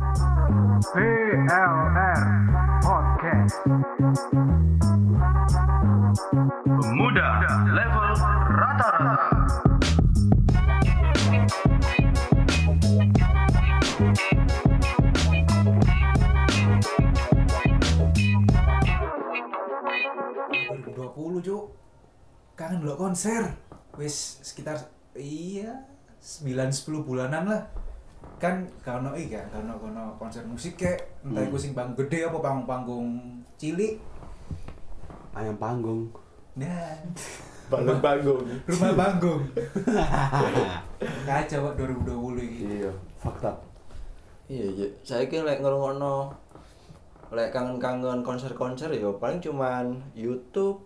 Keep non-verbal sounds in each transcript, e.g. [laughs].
PLR Podcast. Pemuda level rata-rata. kangen lo konser. Wis sekitar iya 9-10 bulanan lah kan karena iya karena karena konser musik kayak entah iku sing panggung gede apa panggung-panggung cilik ayam panggung dan Bangun panggung. rumah panggung kacau kok 2020 ini iya fakta Iya, iya. Saya kira lek ngrungokno lek kangen-kangen konser-konser ya paling cuman YouTube.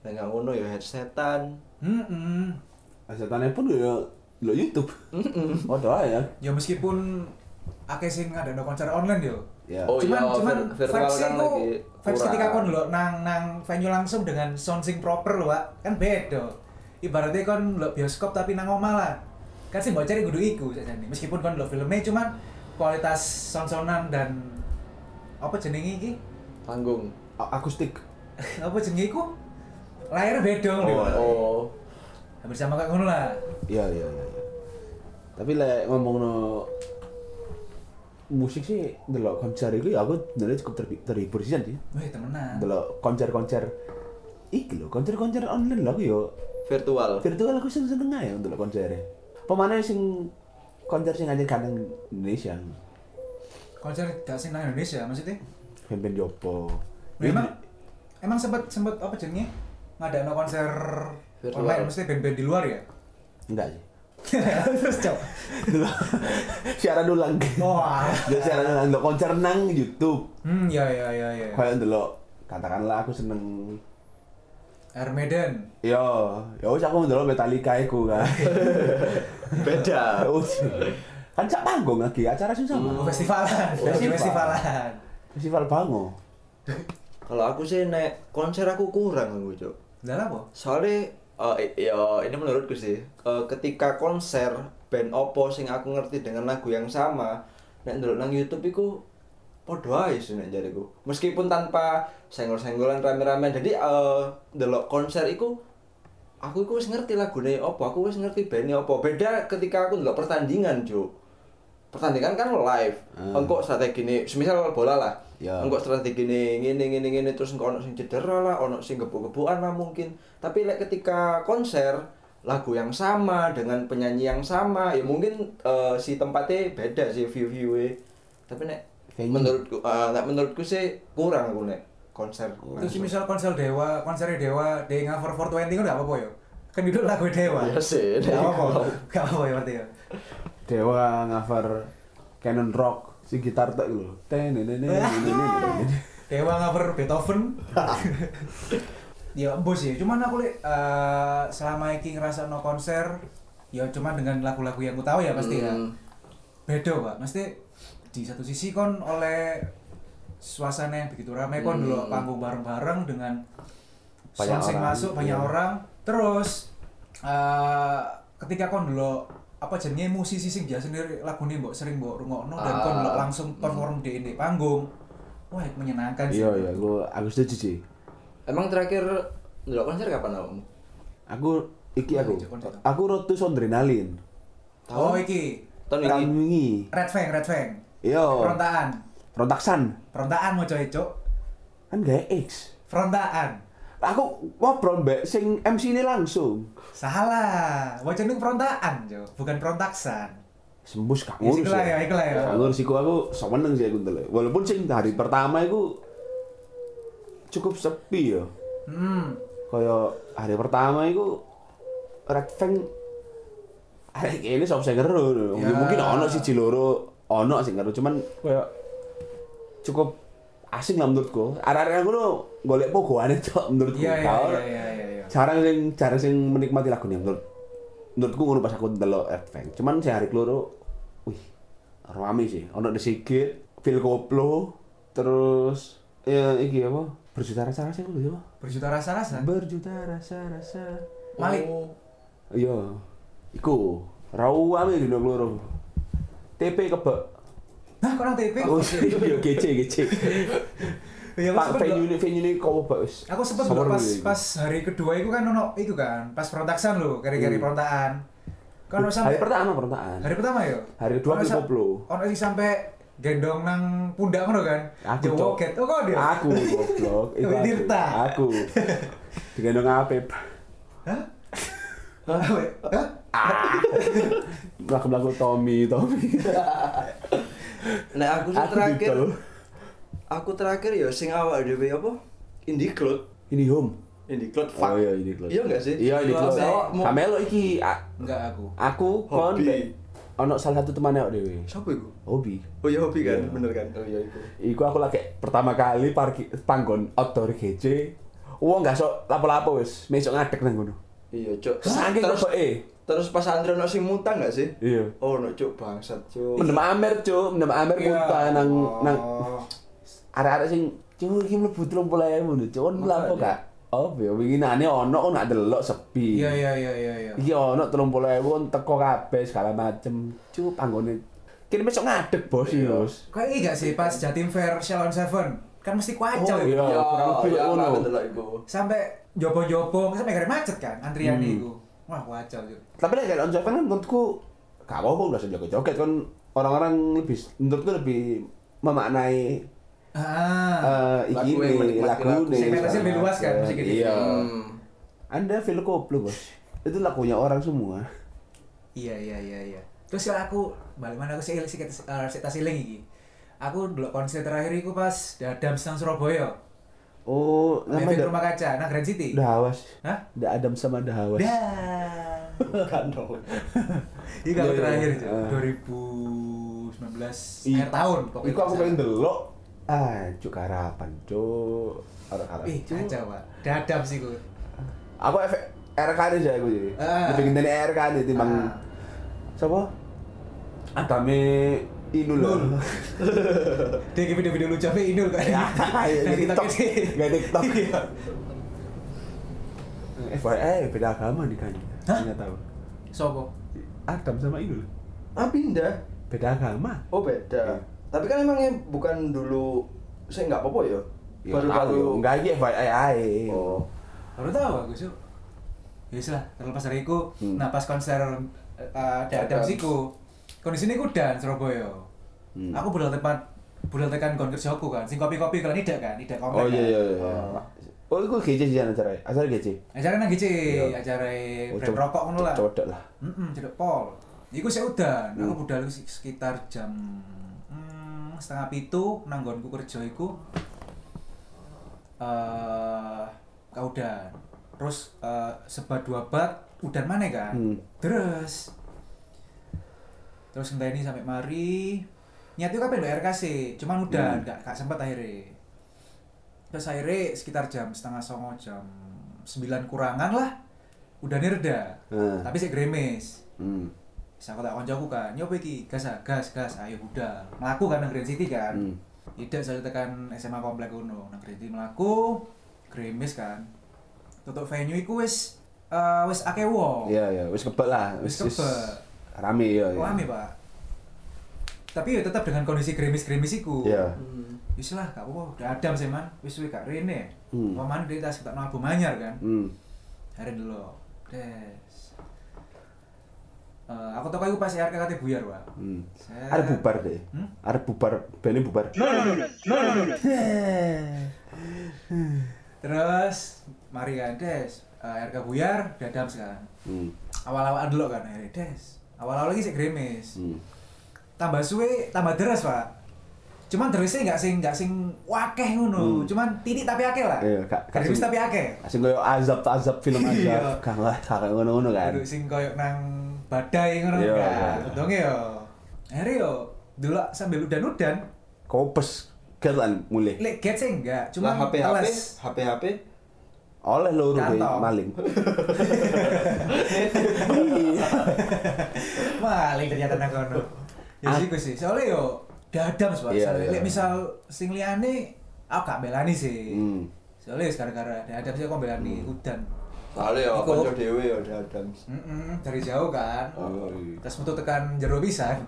Lek nggak ngono ya headsetan. hmm asetannya pun ya lo YouTube? Oh doa ya. Ya meskipun akeh sing ada no konser online yo. Ya. Oh, cuman iya, cuman virtual vibes kan lagi vibes ketika kon lo nang nang venue langsung dengan sound sing proper lo Wak. kan beda. Ibaratnya kon lo bioskop tapi nang omah lah. Kan sih mbok cari kudu iku sajane. Meskipun kon lo filmnya cuman kualitas sound-soundan dan apa jenenge iki? Panggung. Akustik. [laughs] Apa jenenge iku? Layar beda Oh, oh. Hampir sama kayak ngono lah. Iya iya iya iya. tapi lek ngomong no musik sih delok konser itu ya aku sebenarnya cukup terbi- terhibur sih sih. Weh temenan. Delok konser-konser iki lho konser-konser online lho aku yo. Virtual. virtual aku seneng seneng aja untuk konsernya pemana sing konser sing aja kadang Indonesia. Konser gak sing nang Indonesia maksudnya? Band-band jopo memang emang sempat sempat apa jenenge? Ngadakno konser Virtual. online mesti band-band di luar ya? Enggak sih. [laughs] Terus cok. [laughs] Siaran ulang. Wah [laughs] Dia siaran ulang. Delok konser nang YouTube. Hmm ya ya ya ya. Kayak delok katakanlah aku seneng. Air Maiden. Yo ya wis aku ndelok Metallica iku kan. Beda. Wis. kan sak panggung lagi acara sing sama. Oh, festivalan. Festival. festivalan. Festival bango. Kalau aku sih nek konser aku kurang aku, Cuk. Lah apa? Soalnya eh, i- ya ini menurutku sih eh, ketika konser band opo sing aku ngerti dengan lagu yang sama nek ndelok nang YouTube iku padha ae sih nek jariku. Meskipun tanpa senggol-senggolan rame-rame. Jadi eh ndelok konser iku aku iku wis ngerti lagune opo, aku wis ngerti bandnya opo. Beda ketika aku ndelok pertandingan, Cuk. Pertandingan kan live. Hmm. Engkok strategi ini, semisal bola lah. Ya. Engkok strategi ini ngene ngene ngene terus engko ono sing cedera lah, ono sing gebuk-gebukan lah mungkin. Tapi lek ketika konser lagu yang sama dengan penyanyi yang sama, ya mungkin eh, si tempatnya beda sih view-view Tapi nek Venue. menurutku eh, nek menurutku sih kurang aku nek konser. Terus misal konser Dewa, konser Dewa, di cover 420 kan gak apa-apa ya? Kan itu lagu Dewa. Iya sih, Gak apa-apa. [laughs] Gak apa-apa ya berarti ya. Dewa cover Canon Rock si gitar tok lho tenenene [laughs] Dewa cover Beethoven. ya bos ya, cuman aku li, eh, selama iki ngerasa no konser, ya cuman dengan lagu-lagu yang aku tahu ya pasti ya. Hmm. Beda pak, mesti di satu sisi kon oleh suasana yang begitu ramai kon Hmm. dulu panggung bareng-bareng dengan Banyak orang, masuk banyak iya. orang terus eh, ketika kon dulu apa jenenge musisi sing biasa sendiri lagu nih mbok sering mbok rungokno dan kon dulu Ah. langsung perform di ini panggung. Wah menyenangkan sih. Iya iya aku aku setuju sih Emang terakhir ndelok konser kapan kamu? aku iki aku. Iya, aku road to Sondrenalin oh iki. Tahun ini. Red Fang Red Fang. Iya. Perontaan Frontaksan perontaan mau coy cok kan gak X. Perontaan aku ngobrol mbak sing MC ini langsung. Salah. Wajah itu perontaan cok bukan perontaksan sembus gak Ya, ngurus lah ya, iku lah ya. Gak ngurus iku aku seneng sih aku ndelok walaupun sing hari pertama iku cukup sepi ya. Hmm. Kaya hari pertama iku Red Fang hari ini sop sing ngeru Ya. mungkin ono siji loro ono sing ngeru cuman kaya cukup asing lah menurutku. Arek-arek aku lo golek pogoane tok menurutku. Iya iya iya iya iya iya. Jarang sing jarang sing menikmati lagunya menurut menurutku ngono pas aku ndelok Red Fang cuman sing hari keloro wih rame sih. Ono The Sigit Phil Koplo terus ya iki apa? Berjuta rasa rasa itu ya berjuta rasa-rasa berjuta rasa rasa. Malik. Oh. iya. Iku rawame dino keloro. TP kebek Nah, kok nang TP? Oh iya gece gece. Ya, aku Pak venue ini venue ini kau bagus. Aku ndelok pas pas hari kedua itu kan ono itu kan, pas perontakan lho, kari-kari Hmm. perontakan. Kan ono Hari sampai pertama pertama. hari pertama yo. Hari kedua aku koplo. Ono sing sampai gendong nang pundak ngono kan. Aku, woket. Oh, kok dia? Aku goblok. [laughs] Itu. Tirta. Aku. [laughs] Digendong Apep. Hah? Hah? Hah? Lagu-lagu Tommy, Tommy. [laughs] Nah, aku terakhir aku terakhir ya sing awak dhewe apa? Indie Cloud. Ini home. Indie Cloud fuck. Oh iya ini Cloud. Iya enggak sih? Iya ini Cloud. Cloud. Awak mau- Kamelo iki a- Enggak aku. aku kon ono salah satu temannya awak dhewe. Siapa iku? Hobi. Oh iya hobi kan, Iya. bener kan? Oh iya iku. Iku aku lagi pertama kali parkir panggon outdoor GC. Wong gak sok lapo-lapo wis, mesok ngadeg nang ngono. Iya, Cuk. Saking terus kok eh. Terus pas Andre ono sing mutang enggak sih? Iya. Oh, no Cuk bangsat, Cuk. Mendem Amer, Cuk. Mendem Amer Iya. muntah nang nang Oh. arek-arek sing Cuk iki mlebu 30.000 lho, Cuk. Kon lapo gak? Oh, ya winginane ono kok nak delok sepi. Iya iya iya iya iya. Iki ono 30.000 kon teko kabeh segala macem. Cuk panggone. Kini besok ngadeg, Bos, Iya. Bos. Kayak iya gak sih pas Jatim Fair Shalon Seven kan mesti kuacau Oh, ya. iya. kurang lebih iya, ngono. Sampai jopo-jopo sampai gara macet kan antrian Hmm. itu. Wah kuacau tuh. Tapi lek on Seven kan menurutku gak apa-apa udah joget-joget kan orang-orang lebih menurutku lebih memaknai Ah. eh lagu iki menikmati lagu nih. Segmentasinya lebih luas kan, musik ini. Iya. Hmm. Anda feel koplo, Bos. Itu lagunya orang semua. Iya iya iya iya. Terus ya aku balik mana aku sih sih uh, sik siling iki. Aku dulu konser terakhir iku pas Dadam nang Surabaya. Oh, nama da, rumah kaca nang Grand City. Dahawas. Hah? Da Adam sama Dahawas. Dan Kan dong. Iki aku Iya, iya, terakhir iya. Cuk. 2019 Ih, akhir tahun Iku aku pengen delok. Ah, cuk harapan, cuk. Arek-arek. Ih, kacau, Pak. Dadam sih ku. Aku efek RK sih aku jadi. Ah. Lebih ngenteni RK nih timbang Ah. Siapa? Adame Inul. Nul. [laughs] Dia ke video-video lucu apa Inul kan. Ya, iya, Nang di TikTok. sih. Nggak TikTok. [laughs] Iya. FYI beda agama nih kan. Hah? Nggak tahu. Sopo? Adam sama Inul. Ah pindah. Beda agama. Oh beda. Iya. Tapi kan emangnya bukan dulu saya nggak apa-apa ya. Ya, tahu yo. Enggak iki FYI ae. Oh. Baru tahu aku sih. Ya lah, terlepas dari itu, Hmm. nah pas konser uh, Dadam Dadam. Kondisi ini ku dan Surabaya. Hmm. Aku budal tekan budal tekan kon kerjaku kan, sing kopi-kopi kalau tidak kan, tidak komplek Oh iya kan. iya iya. Oh, itu GC sih acara. Acara GC. Acara nang Iya. acara Oh, brand cok- rokok ngono lah. Codok lah. Heeh, cedek pol. Iku sih udah, Hmm. aku budal sekitar jam hmm, setengah pitu nanggonku kerja iku eh kaudan. Terus eh, sebat dua bat udan mana kan? Hmm. Terus terus ngenteni sampai mari niat itu kan pengen RKC, cuman udah Hmm. gak, gak sempat akhirnya. Terus akhirnya sekitar jam setengah songo jam 9 kurangan lah udah reda Nah. tapi sih gremes Hmm. Bisa aku tak koncoku kan, nyoba iki, gas gas, gas, ayo udah. Melaku kan Grand City kan. Hmm. Tidak saya tekan SMA komplek uno, nang Grand City melaku, gremes kan. Tutup venue iku wis eh wis akeh wong. Iya iya, wis kebel lah. Wis kebel. Rame ya. Oh, ame, Pak. Tapi ya tetap dengan kondisi gremis-gremis iku. Iya. Hmm. Wis lah, gak apa-apa. Udah adam sih, Man. Wis wis gak rene. Hmm. Paman dia tas kita album anyar kan. Hmm. Hari dulu. Des. Eh, aku tau iku pas RK kate buyar, Pak. Hmm. Set. Ada bubar deh. Hmm? Ada bubar, bandnya bubar. Terus mari kan Des, eh, RK buyar dadam sekarang. Hmm. Awal-awal dulu kan Des. Awal-awal lagi sih gremis. Hmm. Tambah suwe tambah deres, Pak. Cuman deresnya nggak sing nggak sing wakeh ngono. Hmm. Cuman titik tapi akeh lah. Iya, sing- tapi akeh. Asing koyo azab-azab film Iya. azab. Kang lah, kakak ngono-ngono kan. Kudu sing koyo nang badai ngono Iya, kan. iya. Untungnya yo. Akhirnya yo dulu sambil udan-udan, Kopes kelan mulai. lek get sih enggak, cuma Nah, HP HP. HP HP. Oleh loro deh maling. [laughs] Maling ternyata nang kono. Ya sih gue sih. Soalnya yo dadam Pak. Iya, Soalnya iya. lek misal sing liyane aku gak belani sih. Hmm. Soalnya gara-gara dadam sih aku belani udan. Soalnya ya kanca dhewe ya ada Adams. Mm-mm, dari jauh kan. Oh, iya. Terus metu tekan jero pisan.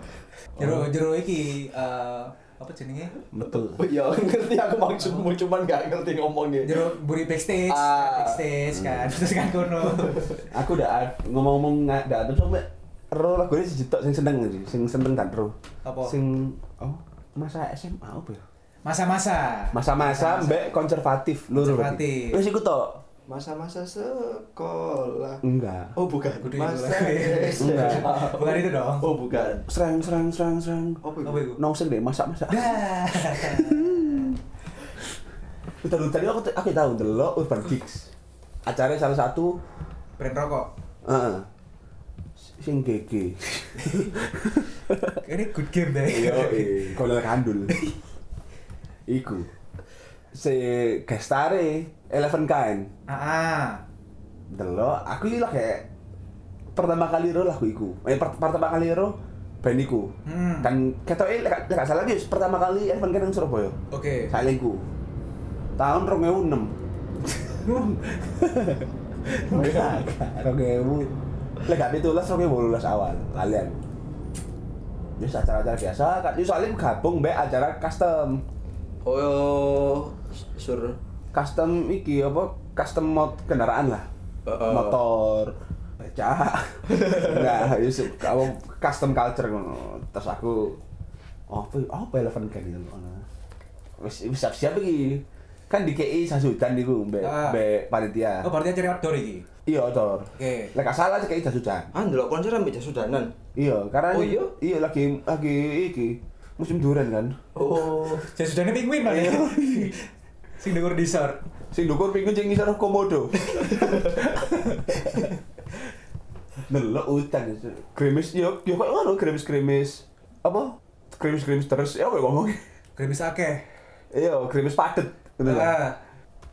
Jero jero iki eh, apa jenenge? Betul. [laughs] Ya ngerti aku maksudmu cuman gak ngerti ngomongnya. Jero buri backstage, Ah. backstage kan. Terus kan kono. [laughs] Aku udah ngomong-ngomong nggak ada tuh sampe ro lagu ini sejuta sing seneng sih, sing seneng kan ro. Apa? Sing oh masa SMA apa ya? Masa-masa. Masa-masa mbek konservatif lho. Konservatif. Wis iku tok. Masa-masa sekolah. Enggak. Oh bukan. Kudu Masa. SMA. [laughs] Bukan itu dong. Oh bukan. Serang serang serang serang. Apa Apa itu? Nongseng deh masak-masak. Dah. Kita dulu tadi aku aku tahu delok Urban Geeks. Acara salah satu Brand rokok. heeh. Sing GG. [laughs] Ini good game deh. Kolel [laughs] kandul. Iku. Si gestare Eleven Kind. Ah. Delok, aku iki lah kayak pertama kali ro lagu iku. Eh per- pertama kali ro band iku. Hmm. Dan lek lek gak salah iki pertama kali Eleven Kind nang Surabaya. Oke. Saat iku. Tahun 2006. Enggak, enggak. 2000. Lek gak pitulas 2018 awal, kalian. Wis acara-acara biasa, kan soalnya gabung mbek acara custom. Oh sur. Custom iki apa? Custom mod kendaraan lah. Heeh. Motor, beca. Nah, yo kamu custom culture ngono. Terus aku oh, apa apa eleven kan gitu ngono. Wis wis siap-siap iki. Kan di KI Sasudan niku mbek Ah. mbek panitia. Oh, berarti cari outdoor iki. Iya, Cor. Oke. Lek gak salah KI Sasudan. Ah ndelok konser ambek Sudanan. Iya, karena Oh, iya? iya lagi lagi iki musim durian kan. Oh. Saya sudah penguin mana? Sing dengur disor. Sing dukur pingin sing ngisor komodo. Delok utan Grimis yo yo kok ngono grimis-grimis. Apa? Grimis-grimis terus ya apa ngomongnya? Grimis akeh. Iya, grimis padet. Lah. Ah.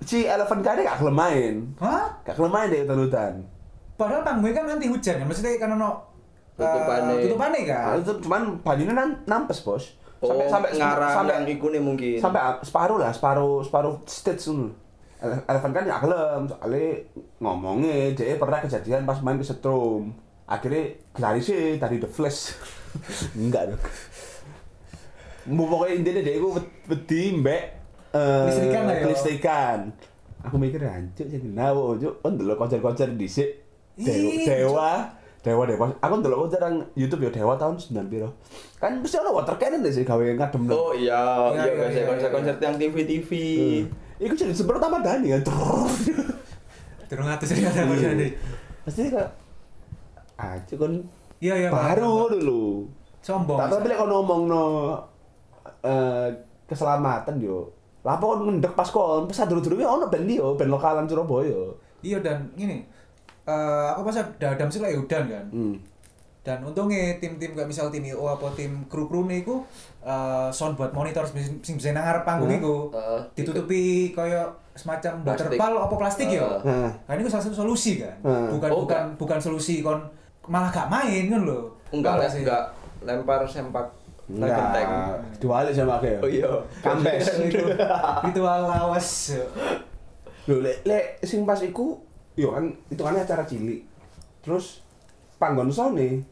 Si elephant kane gak kelem main. Hah? Gak kelem main deh hutan-hutan. Padahal panggungnya kan nanti hujan kan, maksudnya kan ono Tutupane. eh, tutupane kan. Nah, itu cuman banyune nampes, Bos. Oh, ngarang. sampai yang iku nih mungkin. sampai separuh lah separuh separuh stage dulu. Ele- Eleven kan ya gelem soalnya ngomongnya dia pernah kejadian pas main ke setrum. Akhirnya lari sih tadi The Flash. [laughs] Enggak dong mau pokoknya intinya dia itu wedi mbak eh, Listrikan lah ya. listrikan aku mikir hancur jadi nawo cuk. Kan dulu konser-konser dhisik dewa dewa dewa aku dulu konser nang YouTube ya dewa tahun 9 piro kan mesti ono water cannon deh sih gawe ngadem Oh iya, Iya, iya iya, konser iya, konser-konser yang TV-TV. Iku jadi seperti Taman Dani kan. Durung atus ini ada apa nih? Pasti kayak aja kan Iya iya. baru dulu. Sombong. Tak tapi lek kon ngomong no eh, keselamatan yo. Lah apa kon ngendek pas kon, pas dulu-dulu ono band yo, band lokalan Surabaya. Iya dan gini. Eh aku pas ada Adam sih lah ya udan kan. Hmm. Dan untungnya tim-tim kayak misal tim IO apa tim kru-kru nih iku eh, sound buat monitor sing sing bisa nang ngarep panggung Hmm. iku. Heeh. Ditutupi kaya semacam waterpal apa plastik ya. Heeh. Kan itu salah satu solusi kan. Heeh. Bukan Oh, bukan bukan solusi kon malah gak main kan lho. Enggak, les, enggak lempar sempak Enggak. genteng. Diwalik sama kayak. Oh iya. Kambes. Itu [laughs] ritual lawas. Lho lek lek sing pas iku yo kan itu kan acara cilik. Terus panggon sone.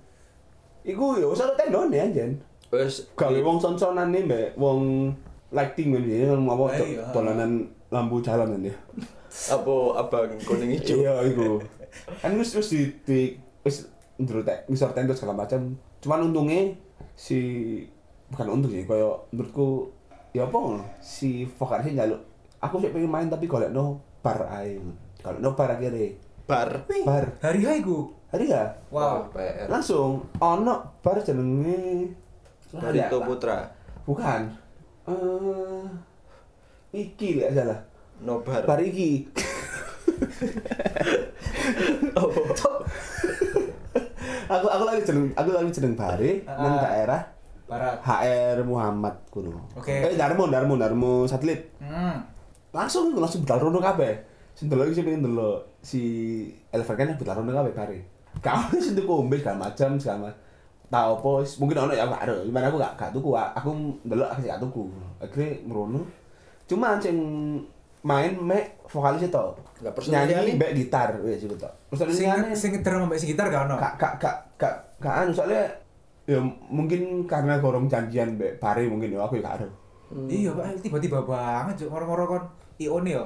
Iku yo wis ono tendone anjen. Wes Gawe wong son-sonane mbek wong lighting kan ya apa Ah, iya. dolanan lampu jalan kan ya. apa abang kuning hijau. Iya iku. Kan wis wis di, di wis ndro tek ngisor tenda segala macam. Cuman untungnya si bukan untung sih koyo menurutku ya apa si vokalisnya njaluk aku sih pengen main tapi golek no bar ae. Kalau no bar akhirnya Bar. Wih, bar hari hari iku. hari ya Wow. PR. langsung ono bar jenenge Barito Putra. bukan eh iki lek salah Nobar. bar iki [laughs] aku aku lagi jeneng aku lagi jeneng bare nang Ah. daerah Barat. HR Muhammad kuno. Oke. Eh Darmo Darmo Darmo satelit. Hmm. Langsung langsung budal rono kabeh. Sing delok iki sing pengen delok si Elver kan budal rono kabeh bare. Kau sing tuku ombe segala macam segala macam. Tahu apa wis, mungkin ono ya gak ada. Gimana aku gak gak tuku, aku ndelok aku gak tuku. Akhirnya merono. Cuma sing main mek vokalis itu. Personil Nyanyi mbek gitar wis iku tok. Personil Sing sing drum sing gitar gak ono. kak kak kak kak kak anu soalnya ya mungkin karena gorong janjian mbek Pare mungkin ya aku ya gak ero. Iya, Pak, tiba-tiba banget juk moro-moro kon IO ne yo.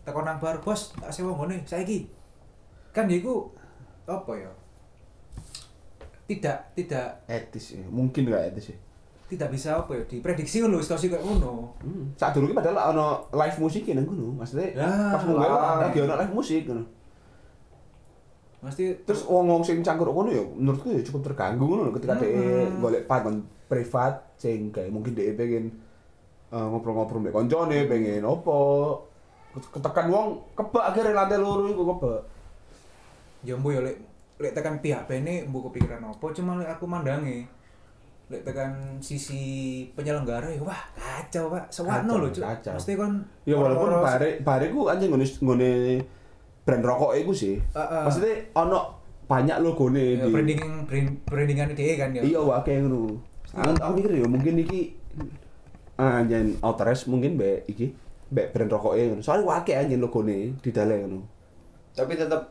Tekon nang bar, Bos, tak sewa ngene saiki. Kan ya iku apa ya? Tidak tidak Etis ya, mungkin gak etis ya. tidak bisa apa ya diprediksi ngono situasi kayak ngono. Hmm. Saat dulu padahal ono live musik nang ngono, maksudnya Lah, pas lah. lagi ono live musik ngono. Mesti Terus wong-wong sing cangkruk ngono ya menurutku ya cukup terganggu ngono ketika dia Hmm. golek panggon privat sing kayak mungkin dia pengen eh, ngobrol-ngobrol mbek koncone, pengen opo. Ketekan wong kebak akhirnya lantai loro iku kebak. ya mbu ya lek lek tekan pihak bene mbu kepikiran apa cuma lek aku mandangi lek tekan sisi penyelenggara ya wah kacau pak sewakno Kacau, lho cuk kacau. mesti kon Ya walaupun bare bare ku anjing ngene ngene brand rokok iku sih. Heeh. Maksudnya ono banyak logone ya, di branding brand, brandingan dia kan ya Iya wae ngono. Aku aku mikir ya mungkin iki anjen Outres mungkin mbek iki mbek brand rokoke ngono. Soale wae anjen logone di dale ngono. Tapi tetap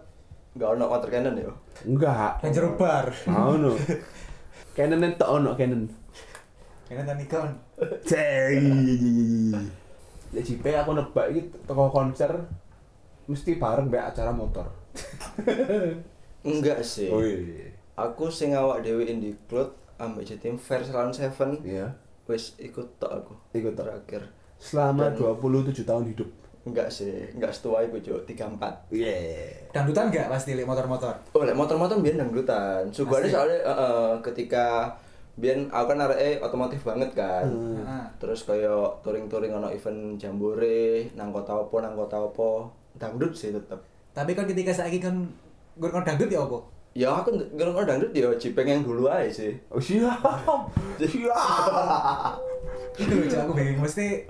nggak ono water cannon ya. Enggak. jero bar Ono. [laughs] Canon tok ono ini tadi kan Ceng. Ya jipe aku nebak iki teko konser mesti bareng mbek acara motor. [laughs] Enggak sih. Oh iya. Aku sing awak dhewe Indie Cloud ambek Jatim Fair Salon Seven Iya. wis ikut tok aku. Ikut terakhir. Selama Dan- 27 tahun hidup. Enggak sih, enggak setua iku cuk 34. Yeah. dangdutan gak pasti lek motor-motor Oh, lek motor-motor biyen dangdutan. Sugane Asli. soalnya heeh, ketika biyen aku kan areke otomotif banget kan. Heeh. Terus kaya touring-touring ono event jambore, nang kota opo, nang kota opo. Dangdut sih tetep. tapi kan ketika saiki kan gue kon dangdut ya apa Ya aku ngerungokno dangdut ya Jipeng yang dulu aja sih. Oh [laughs] siap. Siap. itu aku bingung mesti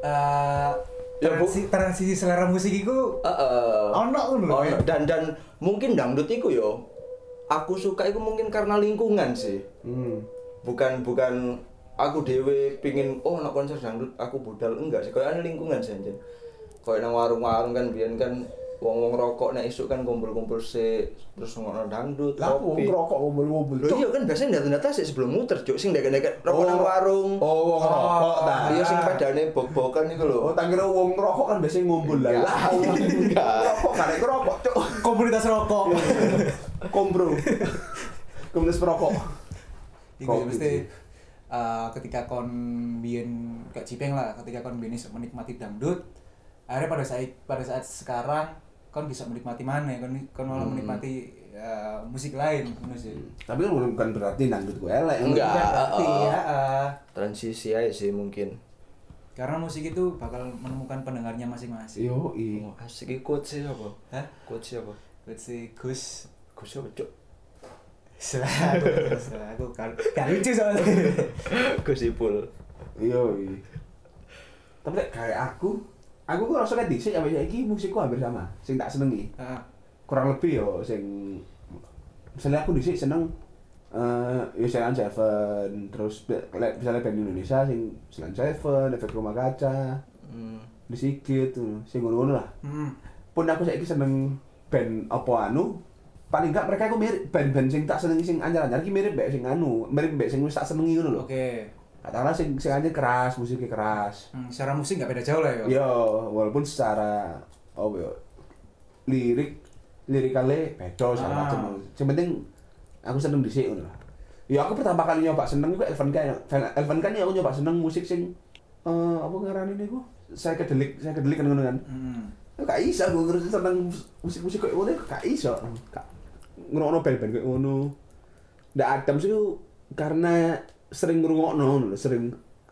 eh Ya, Bu. transisi, transisi selera musik itu Heeh. Ono ngono lho, Ono. ya. dan dan mungkin dangdut iku yo aku suka iku mungkin karena lingkungan sih. Hmm. Bukan bukan aku dewe pingin oh nak konser dangdut aku budal enggak sih kayak lingkungan sih anjen. Kayak nang warung-warung kan biyen kan wong-wong rokok nek isuk kan kumpul-kumpul sih terus ngono dangdut Lah wong rokok ngumpul-ngumpul. Loh iya kan biasanya data-data sih sebelum muter cuk sing deket-deket rokok nang warung. Oh, wong rokok ta. Iya sing padane bok-bokan iku lho. Oh, tak kira wong rokok kan biasanya ngumpul lah. Enggak. Lah, wong rokok kan rokok, cuk. komunitas rokok Kompro. Komunitas perokok. Iku sih mesti eh, ketika kon biyen gak cipeng lah ketika kon biyen iso menikmati dangdut akhirnya pada saat pada saat sekarang kon bisa menikmati mana kon kon malah Hmm. menikmati eh, musik lain sih Tapi kan bukan berarti dangdut gue elek. Enggak. Berarti oh. ya eh, Transisi aja sih mungkin. karena musik itu bakal menemukan pendengarnya masing-masing Yo, i. Oh, asik quotes sih apa? Hah? Quotes siapa? let's say Gus Gus siapa cuk? selalu aku kan gak lucu soalnya [laughs] Gus Ipul. Yo, i. Tapi kayak aku, aku kok rasanya dhisik sampai saiki musikku hampir sama. Sing tak senengi. Ah, kurang lebih yo sing misalnya aku dhisik seneng eh ya Selan Seven terus misalnya band Indonesia sing Selan Seven, Efek Rumah Kaca, Hmm. di Sigit tuh, sing ngono-ngono lah. hmm. Pun aku saiki seneng band apa anu paling enggak mereka aku mirip band-band sing tak senengi sing anyar-anyar iki mirip mbek sing anu, mirip mbek sing wis tak senengi ngono lho. oke Katakanlah sing sing anyar keras, musiknya keras. Hmm, secara musik gak beda jauh lah ya Yo, walaupun secara oh yo lirik lirikalnya beda segala Ah. macam. Yang penting aku seneng dhisik ngono lah. Ya aku pertama kali nyoba seneng iku Elvan kan. Elvan kan ya aku nyoba seneng musik sing eh apa ngarane niku? Saya kedelik, saya kedelik kan kan. hmm. Ya Gak iso aku ngerti seneng musik-musik kayak ngono gak. Gak ngrungokno band-band kayak ngono. Ndak Adam sih karena sering ngrungokno sering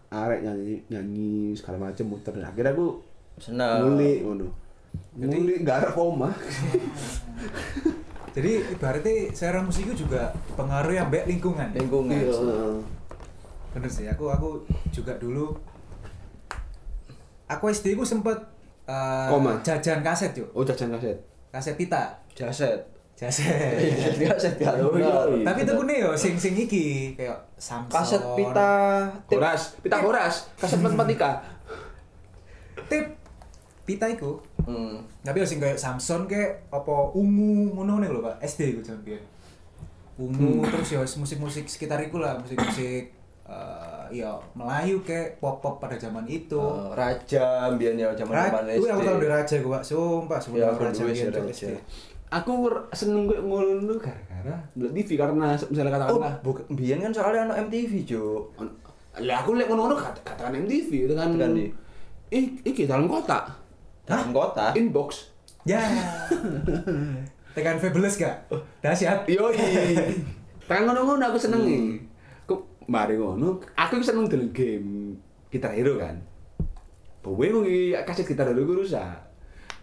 arek nyanyi nyanyi segala macam muter. Akhirnya aku Senang. ngulik ngono. Jadi- gak ada koma. Jadi ibaratnya selera musik itu juga pengaruh yang baik lingkungan. Lingkungan. Iya. Bener sih, aku aku juga dulu aku SD ku sempet eh, Koma. jajan kaset yuk, Oh jajan kaset. kaset pita, Jaset. Jaset. Jaset iya. Tapi itu nih yo sing sing iki kayak Samson. Kaset pita. Horas, pita horas, kaset matematika. tip pita iku. Hmm. Tapi yo sing kayak Samson ke apa ungu ngono nih lho Pak. SD iku jan biyen. Ungu terus yo musik-musik sekitar iku lah, musik-musik eh ya Melayu ke pop-pop pada zaman itu. Eh, Raja mbiyen ya zaman-zaman SD. tahu dari Raja gue Pak, sumpah, Ya, sumpah aku Raja biyen. SD. Aku seneng gue ngono gara-gara ndelok TV karena misalnya Oh, katakanlah bukan mbiyen kan soalnya ono MTV, on- lah aku lihat ngono-ngono kat- katakan MTV itu kan ih iki dalam kota Dalam kota. inbox. Ya. Tekan Fabulous gak? Dahsyat. yo [laughs] tekan ngono-ngono aku seneng. Nih kok mari ngono? Aku seneng dulu game Guitar Hero kan. Bawe wingi kaset Guitar Hero ku rusak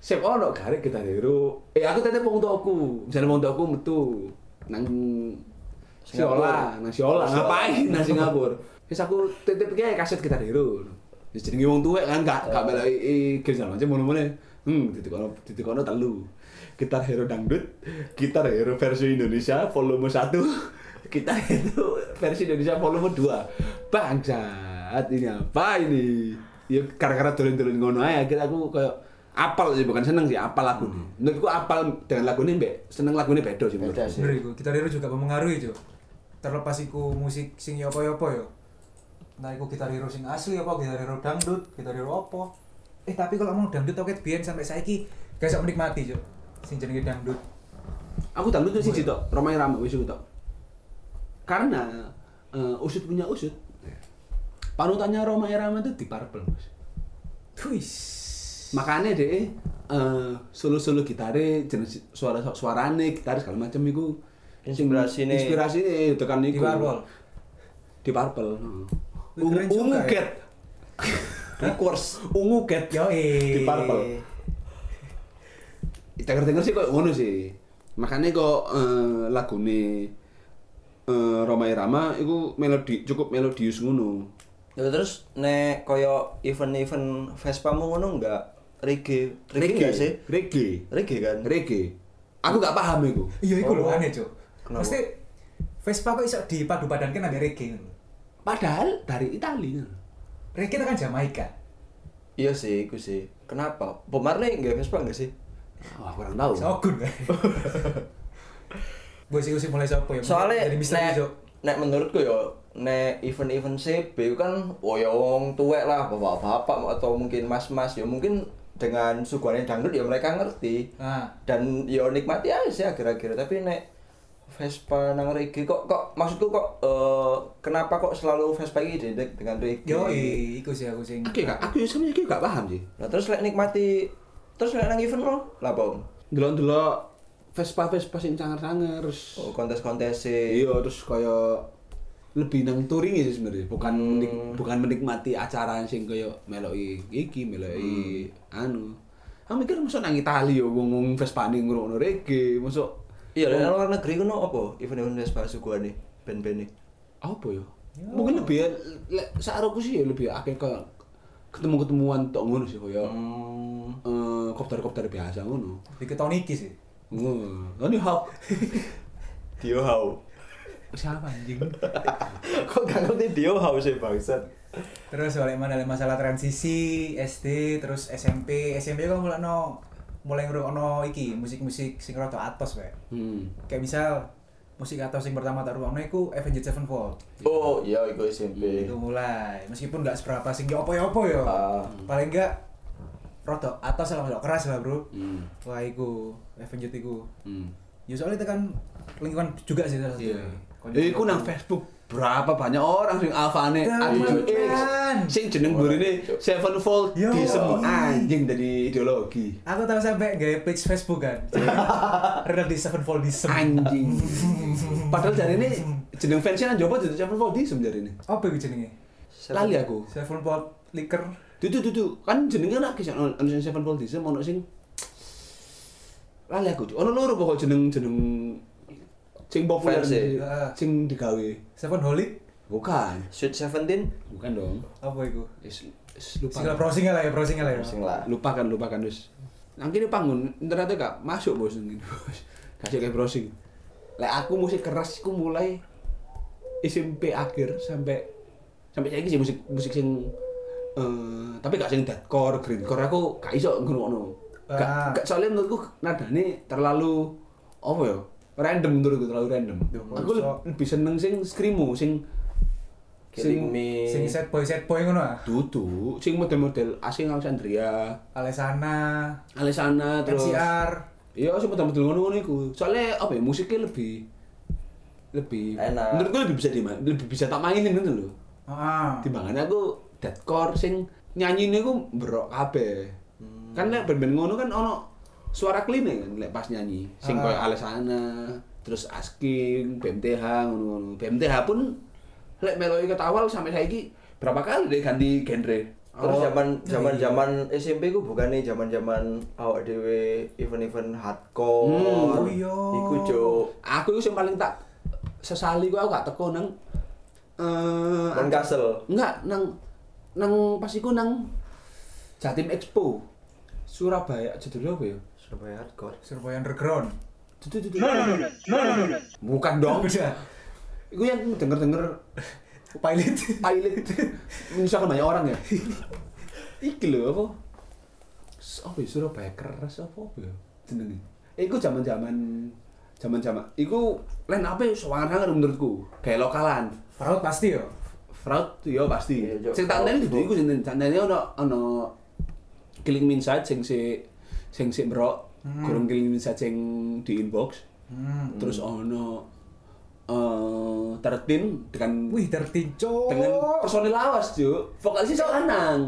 Sep ono garek Guitar Hero eh aku tetep wong tuaku. Misalnya wong tuaku metu nang Siola, nang Siola. Ngapain nang [laughs] Singapura? Wis aku titip kayak kaset Guitar Hero Wis jenenge wong tuwek kan gak gak meloi game segala macam ngono-ngono hmm titik ono titik ono telu. Gitar Hero Dangdut, Gitar Hero versi Indonesia volume 1, [laughs] Gitar Hero versi Indonesia volume 2. Bangsat, ini apa ini? Ya gara-gara dolen-dolen ngono aja, akhirnya aku kayak apal sih, bukan seneng sih, apal lagu nih. Menurutku apal dengan lagu ini, mbak, seneng lagu ini beda sih Beda menurutku. sih. Bener iku, Gitar Hero juga mempengaruhi, Jo. Terlepas iku musik sing yopo-yopo yo. Nah, iku Gitar Hero sing asli apa, Gitar Hero dangdut, Gitar Hero apa. Eh, tapi kalau mau dangdut oke biyen sampai saiki gak iso menikmati, Jo. Sing jenenge dangdut. Aku dangdut tuh sih tok, Romai Rama wis iku tok. Karena eh, usut punya usut. Panutannya Roma Irama itu di Purple, Mas. Wis. Makanya deh eh solo solo gitare jenis suara suarane gitar segala macam itu Inspirasine. inspirasi nih tekan Di iku Purple. di purple heeh. Wih, keren ungu ungu ya. cat Request. ungu cat Yo di purple denger denger sih kok ngono sih makanya kok eh, lagune eh, Roma Irama itu melodi cukup melodius ngono Ya terus nek koyo event-event Vespa-mu ngono enggak reggae? Reggae enggak sih? reggae Reggae kan? reggae aku gak paham itu Iya, iku lho Oh. aneh. Kenapa? Mesti Vespa kok iso dipadu-padankan ambek reggae ngono. padahal dari Italia Reggae itu kan Jamaika. Iya sih, iku sih. Kenapa? Bob Marley enggak Vespa enggak sih? Wah, kurang tahu. Shogun kan. Gue sih mulai sopo ya. Soalnya jadi misteri, nek, nek menurutku ya nek event-event CB itu kan oh ya wong tuwek lah, bapak-bapak atau mungkin mas-mas ya mungkin dengan suguhannya dangdut ya mereka ngerti. Nah, dan yo nikmati aja sih akhir-akhir tapi nek Vespa nang reggae kok kok maksudku kok eh, kenapa kok selalu Vespa ini identik dengan reggae yo iku sih aku sing. Aku gak, aku sebenarnya aku gak paham sih. nah terus lek nikmati terus lek nang event lo lah bang Delok-delok Vespa Vespa sing sangar-sangar terus oh, kontes-kontes sih iya terus kaya lebih nang touring sih sebenarnya. Bukan Hmm. menik- bukan menikmati acara sing kaya meloki iki meloki anu. Aku mikir masuk nang Itali yo wong wong Vespa ning reggae masuk iya lek nang luar negeri kuno apa? Event-event Vespa suguhane band-band apa yo? Mungkin lebih lek saroku sih ya lebih akeh kaya ketemu-ketemuan tok ngono sih kaya hmm. eh, kopdar-kopdar biasa ngono. Dikit Toniki sih. ngono. Ini hak Dio How siapa anjing [laughs] kok gak ngerti Dio How sih bangsat Terus oleh mana oleh masalah transisi SD terus SMP SMP kan mulai no mulai ngrungokno iki musik-musik sing rada atos wae. hmm. Kayak misal musik atos sing pertama tak rungokno iku Avenged Sevenfold. oh iya itu SMP Itu mulai meskipun nggak seberapa sing yo apa-apa yo. Ah. Paling enggak rada atos lah rada keras lah, Bro. Hmm. Wah, iku Avenged iku. Hmm. Ya soalnya itu kan lingkungan juga sih salah satu. Iya. Iku nang Facebook berapa banyak orang sing alfane kan. X sing jeneng burine Sevenfold Yo. di semua anjing dari ideologi. Aku tahu sampai gaya page Facebook kan. [laughs] Renal di Sevenfoldism. Anjing. [laughs] Padahal jari ini jeneng fansnya nang jopo jadi Sevenfoldism jari ini. Apa itu jenenge? Lali aku. Sevenfold liquor. Dudu dudu kan jenenge lagi sing ono sing Sevenfoldism ono sing lali aku. Ono loro pokok jeneng-jeneng sing populer Fans, sing- ya. sing digawe. Sevenholic. Bukan. Sweet Seventeen Bukan dong. Apa itu? Is, is lupa. Sing lah browsing lah ya, browsing lah ya. sing lah lupakan lupakan wis nang kene panggon internetnya gak masuk bos ngene bos [laughs] kasih kayak browsing lek aku musik keras aku mulai SMP akhir sampai sampai saiki sih musik musik sing eh tapi gak sing deadcore, grindcore aku gak iso. Ah. Gak, gak soalnya menurutku nadane terlalu apa ya? Random menurutku terlalu random. Duh, Aku lebih seneng sing screamo, sing Killing Me. Sing set boy set boy ngono ah. Dudu, sing model-model asing Alexandria, Alesana, Alesana terus MCR. Iya, sih model-model ngono-ngono iku. Soalnya apa ya, musiknya lebih lebih Enak. Menurutku lebih bisa di lebih bisa tak mainin gitu loh. Heeh. Timbangannya aku deadcore sing nyanyi ini aku berok kabeh. Hmm. Kan lek band-band ngono kan ono suara clean kan lek pas nyanyi. Sing Ah. koyo Alesana, terus Asking, BMTH ngono-ngono. BMTH pun lek meloi ketawal sampai saiki berapa kali deh ganti genre. Terus Oh, zaman iya. zaman zaman SMP ku bukan nih zaman zaman awak dewe event-event hardcore. Hmm. Oh iya. Iku cuk. aku itu yang paling tak sesali gua aku gak teko nang eh Kon Castle. enggak nang nang pas iku nang Jatim Expo Surabaya judulnya apa ya? Surabaya hardcore. Surabaya Underground. Dudu, dudu. Bukan dong. Udah. Iku yang denger-denger Pilot. pilot misalkan banyak orang ya. Iki lho apa? Apa ya Surabaya keras apa apa ya? Jenenge. Iku zaman-zaman zaman-zaman iku lain apa ya sangat menurutku kayak lokalan Fraud pasti yo. fraud ya pasti. Iya. Sing tak Fraud. dudu iku sing tandane ono ono killing me inside sing si sing si brok, kurang killing me inside sing di inbox. Hmm. Terus ono eh tertin dengan Wih, tertinco. dengan personil lawas, Juk. Vokalisnya sok lanang.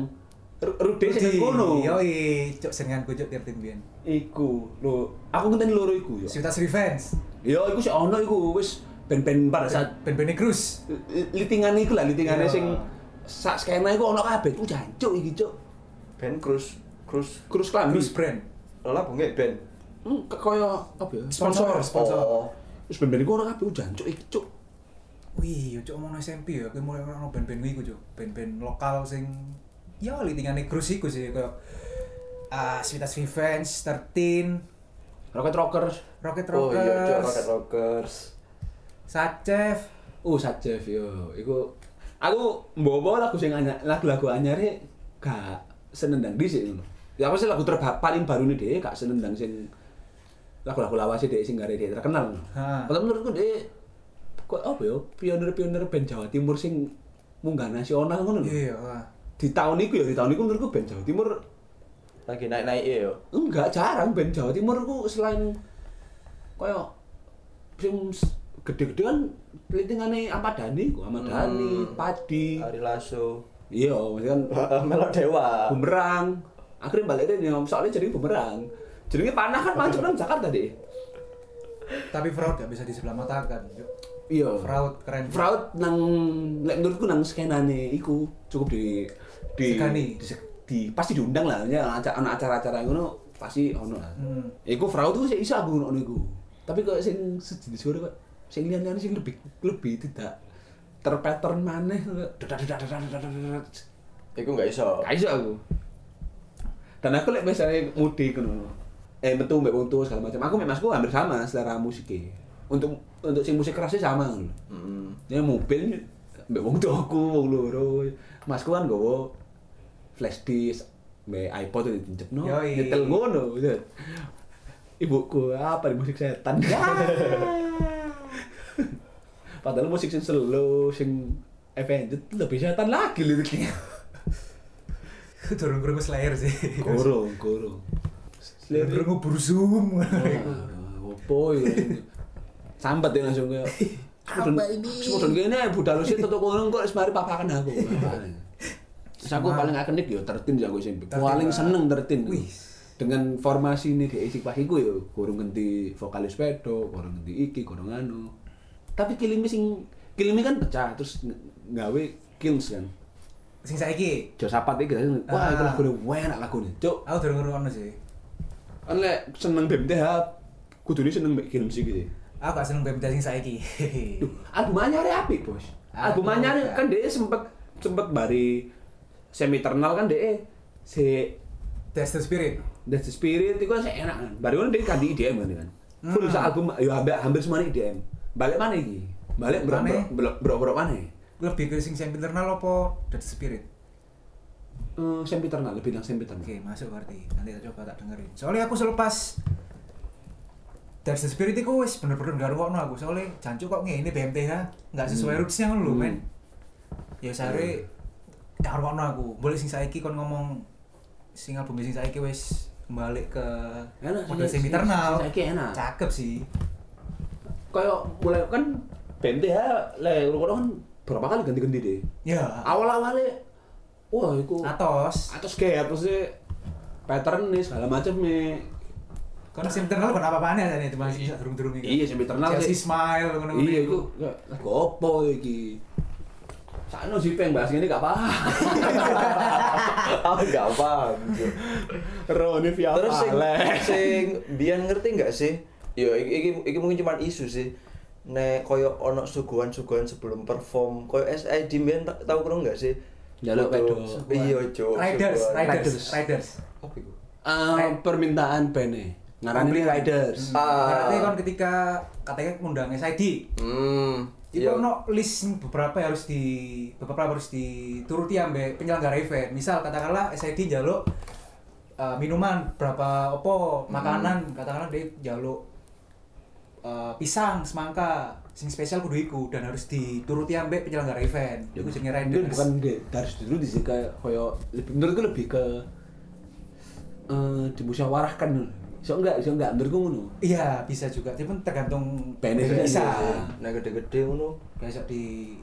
Ru- Rude sing kono. Yoi, cok senengan cok tertin biyen. Iku, lho, aku ngenteni loro iku yo. Civitas Revenge. Yo, iku sih ono iku wis ben-ben pada saat Ben Ben Cruz. litingan iku lah, litingane sing sak skena iku ono kabeh. Ku jancuk iki, Cuk. Band Cruise Cruise Krus klambi. Cruz brand. Lah bunge band. Hmm, ke- kaya apa ya? Sponsor, sponsor. Oh. Terus ben-ben iku ono kabeh, ku jancuk iki, Cuk. Wih, yo cok ngomong SMP ya, kowe mulai ono band-band iku cok. Band-band lokal sing ya litingane Cruz iku sih koyo ah Civitas Revenge, 13, Rocket Rockers. Rocket Oh iya, cuk Rockers, Rocket Rockers. Sachev. Oh, Sajef yo. Iku aku mbawa lagu sing anyar, lagu-lagu anyare gak senendang dhisik ngono. Ya apa sih lagu terba paling baru nih deh, gak senendang sing lagu-lagu lawas deh sing gare deh terkenal. Ha. Padahal menurutku deh kok apa ya pionir-pionir band Jawa Timur sing munggah nasional ngono lho. Iya. Di tahun itu ya, di tahun itu menurutku band Jawa Timur Lagi naik-naik ya. enggak jarang band Jawa Timur ku selain kaya sing gede-gede kan litingane Ahmad Dhani ku, Ahmad Dhani, Hmm. Padi. Ari Lasso. Iya, maksudnya kan [laughs] Melo Dewa. bumerang. Akhirnya balik deh soalnya jadi bumerang. Jadi panah kan mancung nang Jakarta deh. Tapi fraud gak bisa di sebelah matakan. Cok. Iya. Fraud keren. Fraud nang lek menurutku nang skenane iku cukup di di Sekani. di, di pasti diundang lah ya acara ana acara-acara ngono pasti ono lah. Hmm. Iku fraud tuh sih iso aku ngono iku. Tapi kok sing sejenis suara kok sing liyan-liyan sing lebih lebih tidak terpattern maneh. Iku nggak iso. Gak iso aku. Dan aku lek misalnya mudik ngono. Eh metu mbek wong segala macam. Aku mek masku hampir sama selera musiknya. Untuk untuk sing musik kerasnya sama ngono. Hmm. Ya mobil mbek wong tuaku wong loro. Masku kan gowo flash disk mbek iPod itu dicepno. Nyetel ngono. Ibuku apa di musik setan. Padahal musik sing slow, sing Avenged lebih setan lagi liriknya. Durung krungu Slayer sih. Gorong, gorong. Durung krungu Burzum. Opo ya? Sambat ya langsung kayak. Apa ini? Semudon gini budal sih tetep kono kok wis mari papakan aku. [laughs] Terus aku Semua- paling akenik ya tertin ya aku SMP. Tertin, Paling seneng tertin. Wih. Dengan formasi ini di isi pas iku ya, kurang ganti vokalis pedo, kurang ganti iki, kurang anu. Tapi kilimi sing kilimi kan pecah terus ng- nggawe kills kan. Sing saiki, Josapat iki wah itu Ah. lagu enak lagu Cuk, aku durung ngrungokno sih. kan lek seneng BMTH kudune seneng mbek film sih gitu. Aku gak seneng BMT sing saiki. Duh, album anyar apik, Bos. Album anyar ya. kan dia sempet sempet bari semi eternal kan dia si Test the Spirit. That's the Spirit itu kan saya enak kan. Bari kan dia ganti IDM kan kan. Full Hmm. album ya hampir, hampir semuanya IDM. Balik mana iki? Balik bro, bro mana? Lebih ke sing Internal apa Dead Spirit? eh, sempiternal, lebih yang sempiternal. Oke, masuk berarti. Nanti tak coba tak dengerin. Soalnya aku selepas dari The Spirit itu wis bener-bener gak rungokno aku. Soalnya jancuk kok ngene BMTH nggak sesuai Hmm. rootsnya ngono lho, Hmm. men. Ya sare gak rungokno aku. Boleh sing saiki kon ngomong sing album sing saiki wis balik ke Enak model sempiternal. sing saiki enak. Cakep sih. Kayak mulai kan BMTH le ngono kan berapa kali ganti-ganti deh. Ya. Awal-awalnya wah iku Atos. atas kayak terus pattern nih segala macam nih. Kon sempiternal kon apa-apaan ya itu masih bisa durung-durung iki. Iya, sempiternal Chelsea sih. Smile ngono Iya iku lagu opo iki? Sakno sih pengen bahas ini gak paham. Aku [laughs] gak paham. Roni via Terus sing sing biyen ngerti nggak sih? Yo iki, iki iki mungkin cuma isu sih. Nek koyo ono suguhan-suguhan sebelum perform, koyo SID biyen ta- tau kurang nggak sih? Njaluk Foto- wedok. Iya, Cuk. Riders. Riders, Riders. Apa iku? Eh, permintaan bene. Ngarani riders. Ah. Berarti kon ketika katanya ngundang SID, Hmm. itu iya. ono list beberapa yang harus di beberapa harus dituruti ambek penyelenggara event. Misal katakanlah SID jaluk uh, minuman berapa opo makanan katakanlah dia jaluk uh, pisang semangka sing spesial kudu iku dan harus dituruti ambek penyelenggara event. Iku jenenge riders. bukan de, dari dulu di sini kayak koyo lebih menurutku lebih ke eh dimusyawarahkan so enggak so enggak menurutku ngono Iya, bisa juga. Tapi tergantung Bene bisa. Nek gede-gede ngono. Besok di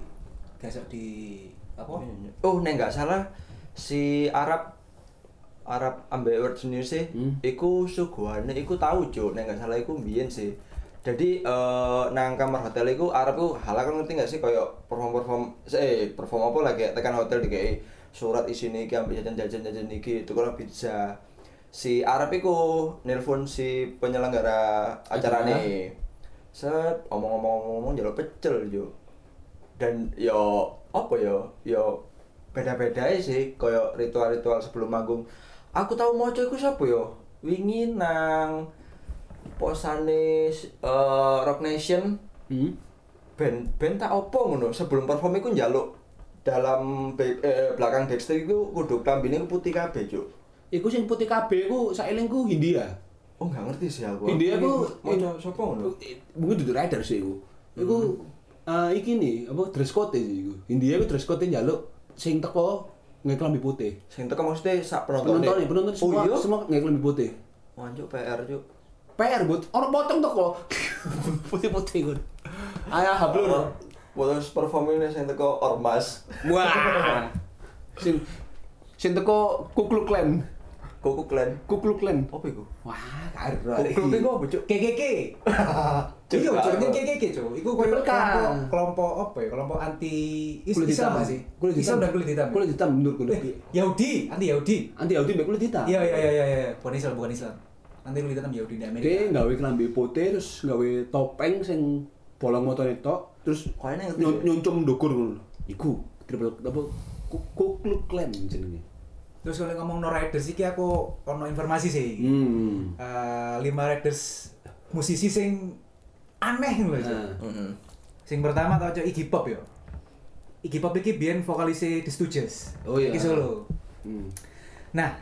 besok di apa? Oh, nek nggak salah si Arab Arab ambek World News sih, Hmm. iku suguhane iku tahu Cuk, nek nggak salah iku mbiyen sih. Jadi eh nang kamar hotel iku Arab ku halal kan ngerti nggak sih koyo perform-perform eh perform apa lagi tekan hotel dikei surat isine iki ambek jajan-jajan-jajan iki tukuran pizza. Si Arab iku nelpon si penyelenggara acara. Nih. Set omong-omong-omong jalur pecel Cuk. Dan yo apa yo? Yo beda-beda sih koyo ritual-ritual sebelum manggung. Aku tahu mau iku siapa yo? Wingi nang posane eh, Rock Nation hmm? band band tak opo ngono sebelum perform iku njaluk dalam back- eh, belakang backstage iku kudu klambine putih kabeh cuk Iku sing putih kabeh iku saelingku Hindia. oh nggak ngerti sih aku Hindia ku mau siapa ngono Mungkin dudu rider sih iku. Iku eh iki nih apa dress code sih iku. Hindia iku dress code njaluk sing teko nggak kelambi putih. sing teko maksudnya sak penonton Penonton penonton semua oh iya semua nggak kelambi putih. Wanjuk PR cuk PR [laughs] buat orang potong teko putih-putih kan. Ayah hablur. Perform ini sing teko ormas Wah. [laughs] Sing sing teko kukluk klan. Koko Clan. Kukluk klan. Apa iku? Wah, karo. Clan iku apa, Cuk? KKK. [laughs] Iya, jenenge. KKK, Cuk. Iku koyo Bukan. kelompok kelompok apa ya? Kelompok anti Islam sih? Kulit hitam. Dan kulit hitam. Kulit hitam menurutku Eh, lebih. Yahudi, anti Yahudi. Anti Yahudi mbek kulit hitam. Iya, iya, iya, iya, iya. Bukan Islam, bukan Islam. Nanti kulit hitam Yahudi di Amerika. Dia nggawe kelambi putih terus nggawe topeng sing bolong motone tok terus Kayaknya nyun- ya? nyuncum ndukur ngono. Iku triple apa Ku- kukluk klan jenenge. Terus kalau ngomong no riders iki aku ono informasi sih. Hmm. Eh, lima riders musisi sing aneh lho, Cuk. Nah. Heeh. Sing pertama tau Cuk Iggy Pop ya. Iggy Pop iki biyen vokalis The Stooges. Oh iya. Iki solo. Hmm. Nah,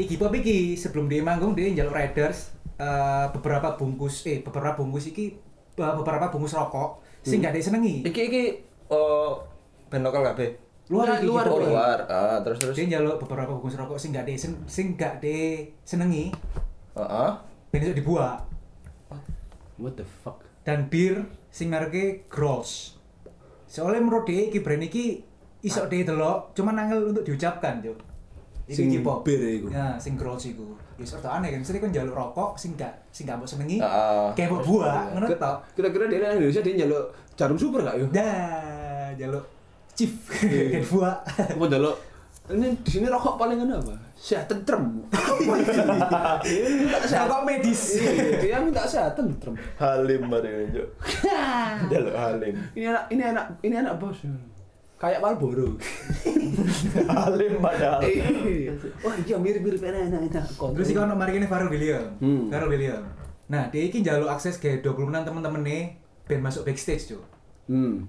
Iggy Pop iki sebelum dia manggung dia njaluk riders eh, beberapa bungkus eh beberapa bungkus iki eh, beberapa bungkus rokok sing gak ada senengi. Iki iki oh band lokal kabeh. Luar iki luar, Oh, iki. luar. Ah, terus terus. Dia njaluk beberapa bungkus rokok sing gak ada sen, sing gak ada senengi Heeh. ben iso dibuat What the fuck? dan bir sing mereke Grolsch. Soalnya menurut dia iki brand iki iso dia delok cuman angel untuk diucapkan, Cuk. Iki Sing Iggy Pop. bir iku. Ya, sing Grolsch iku. Ya serta aneh kan, sering kan njaluk rokok sing gak sing gak mbok senengi. Heeh. Kayak mbok buah, ngono tok. Kira-kira dia di Indonesia dia njaluk jarum super gak yo? Dah, jaluk chief Iya. kan buah. Apa njaluk ini di sini rokok paling enak apa? Sehat tentrem. [laughs] Sehat Rokok medis. Iya, Dia minta sehat tentrem. Halim mari Cuk. [laughs] Jaluk Halim. Ini anak ini anak ini anak bos. Kayak Marlboro. Halim padahal. Eh, [laughs] Wah, iya mirip-mirip enak enak enak. Terus iki ono mari kene Pharrell William. Hmm. William. Nah, dia iki njaluk akses ke 26 temen-temen nih ben masuk backstage, Cuk. Hmm.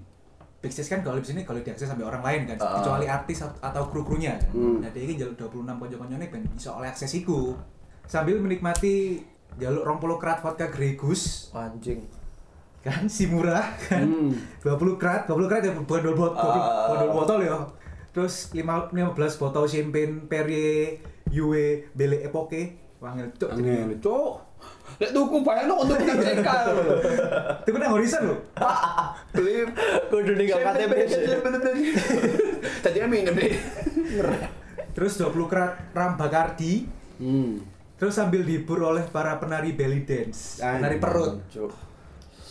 backstage kan kalau di sini kalau diakses sampai orang lain kan, Ah. kecuali artis at- atau kru-krunya kan. Hmm. Nah, dia ini jaluk 26 konco-koncone ben iso oleh akses iku. Sambil menikmati jaluk 20 krat vodka Gregus Anjing. Kan si murah kan. Hmm. 20 krat, 20 krat ya bukan 20 botol, Ah. bukan 20 botol ya. Terus 5, 15 botol champagne Perrier Yue Belle Epoque. Wangil cuk. Angel, cok. Lek tuku bayangno untuk [laughs] KPK. Itu kan horizon lho. Beli Kudu ninggal KTP. Tadi minum deh. Terus 20 krat ram Bacardi. Hmm. Terus sambil dihibur oleh para penari belly dance, penari perut.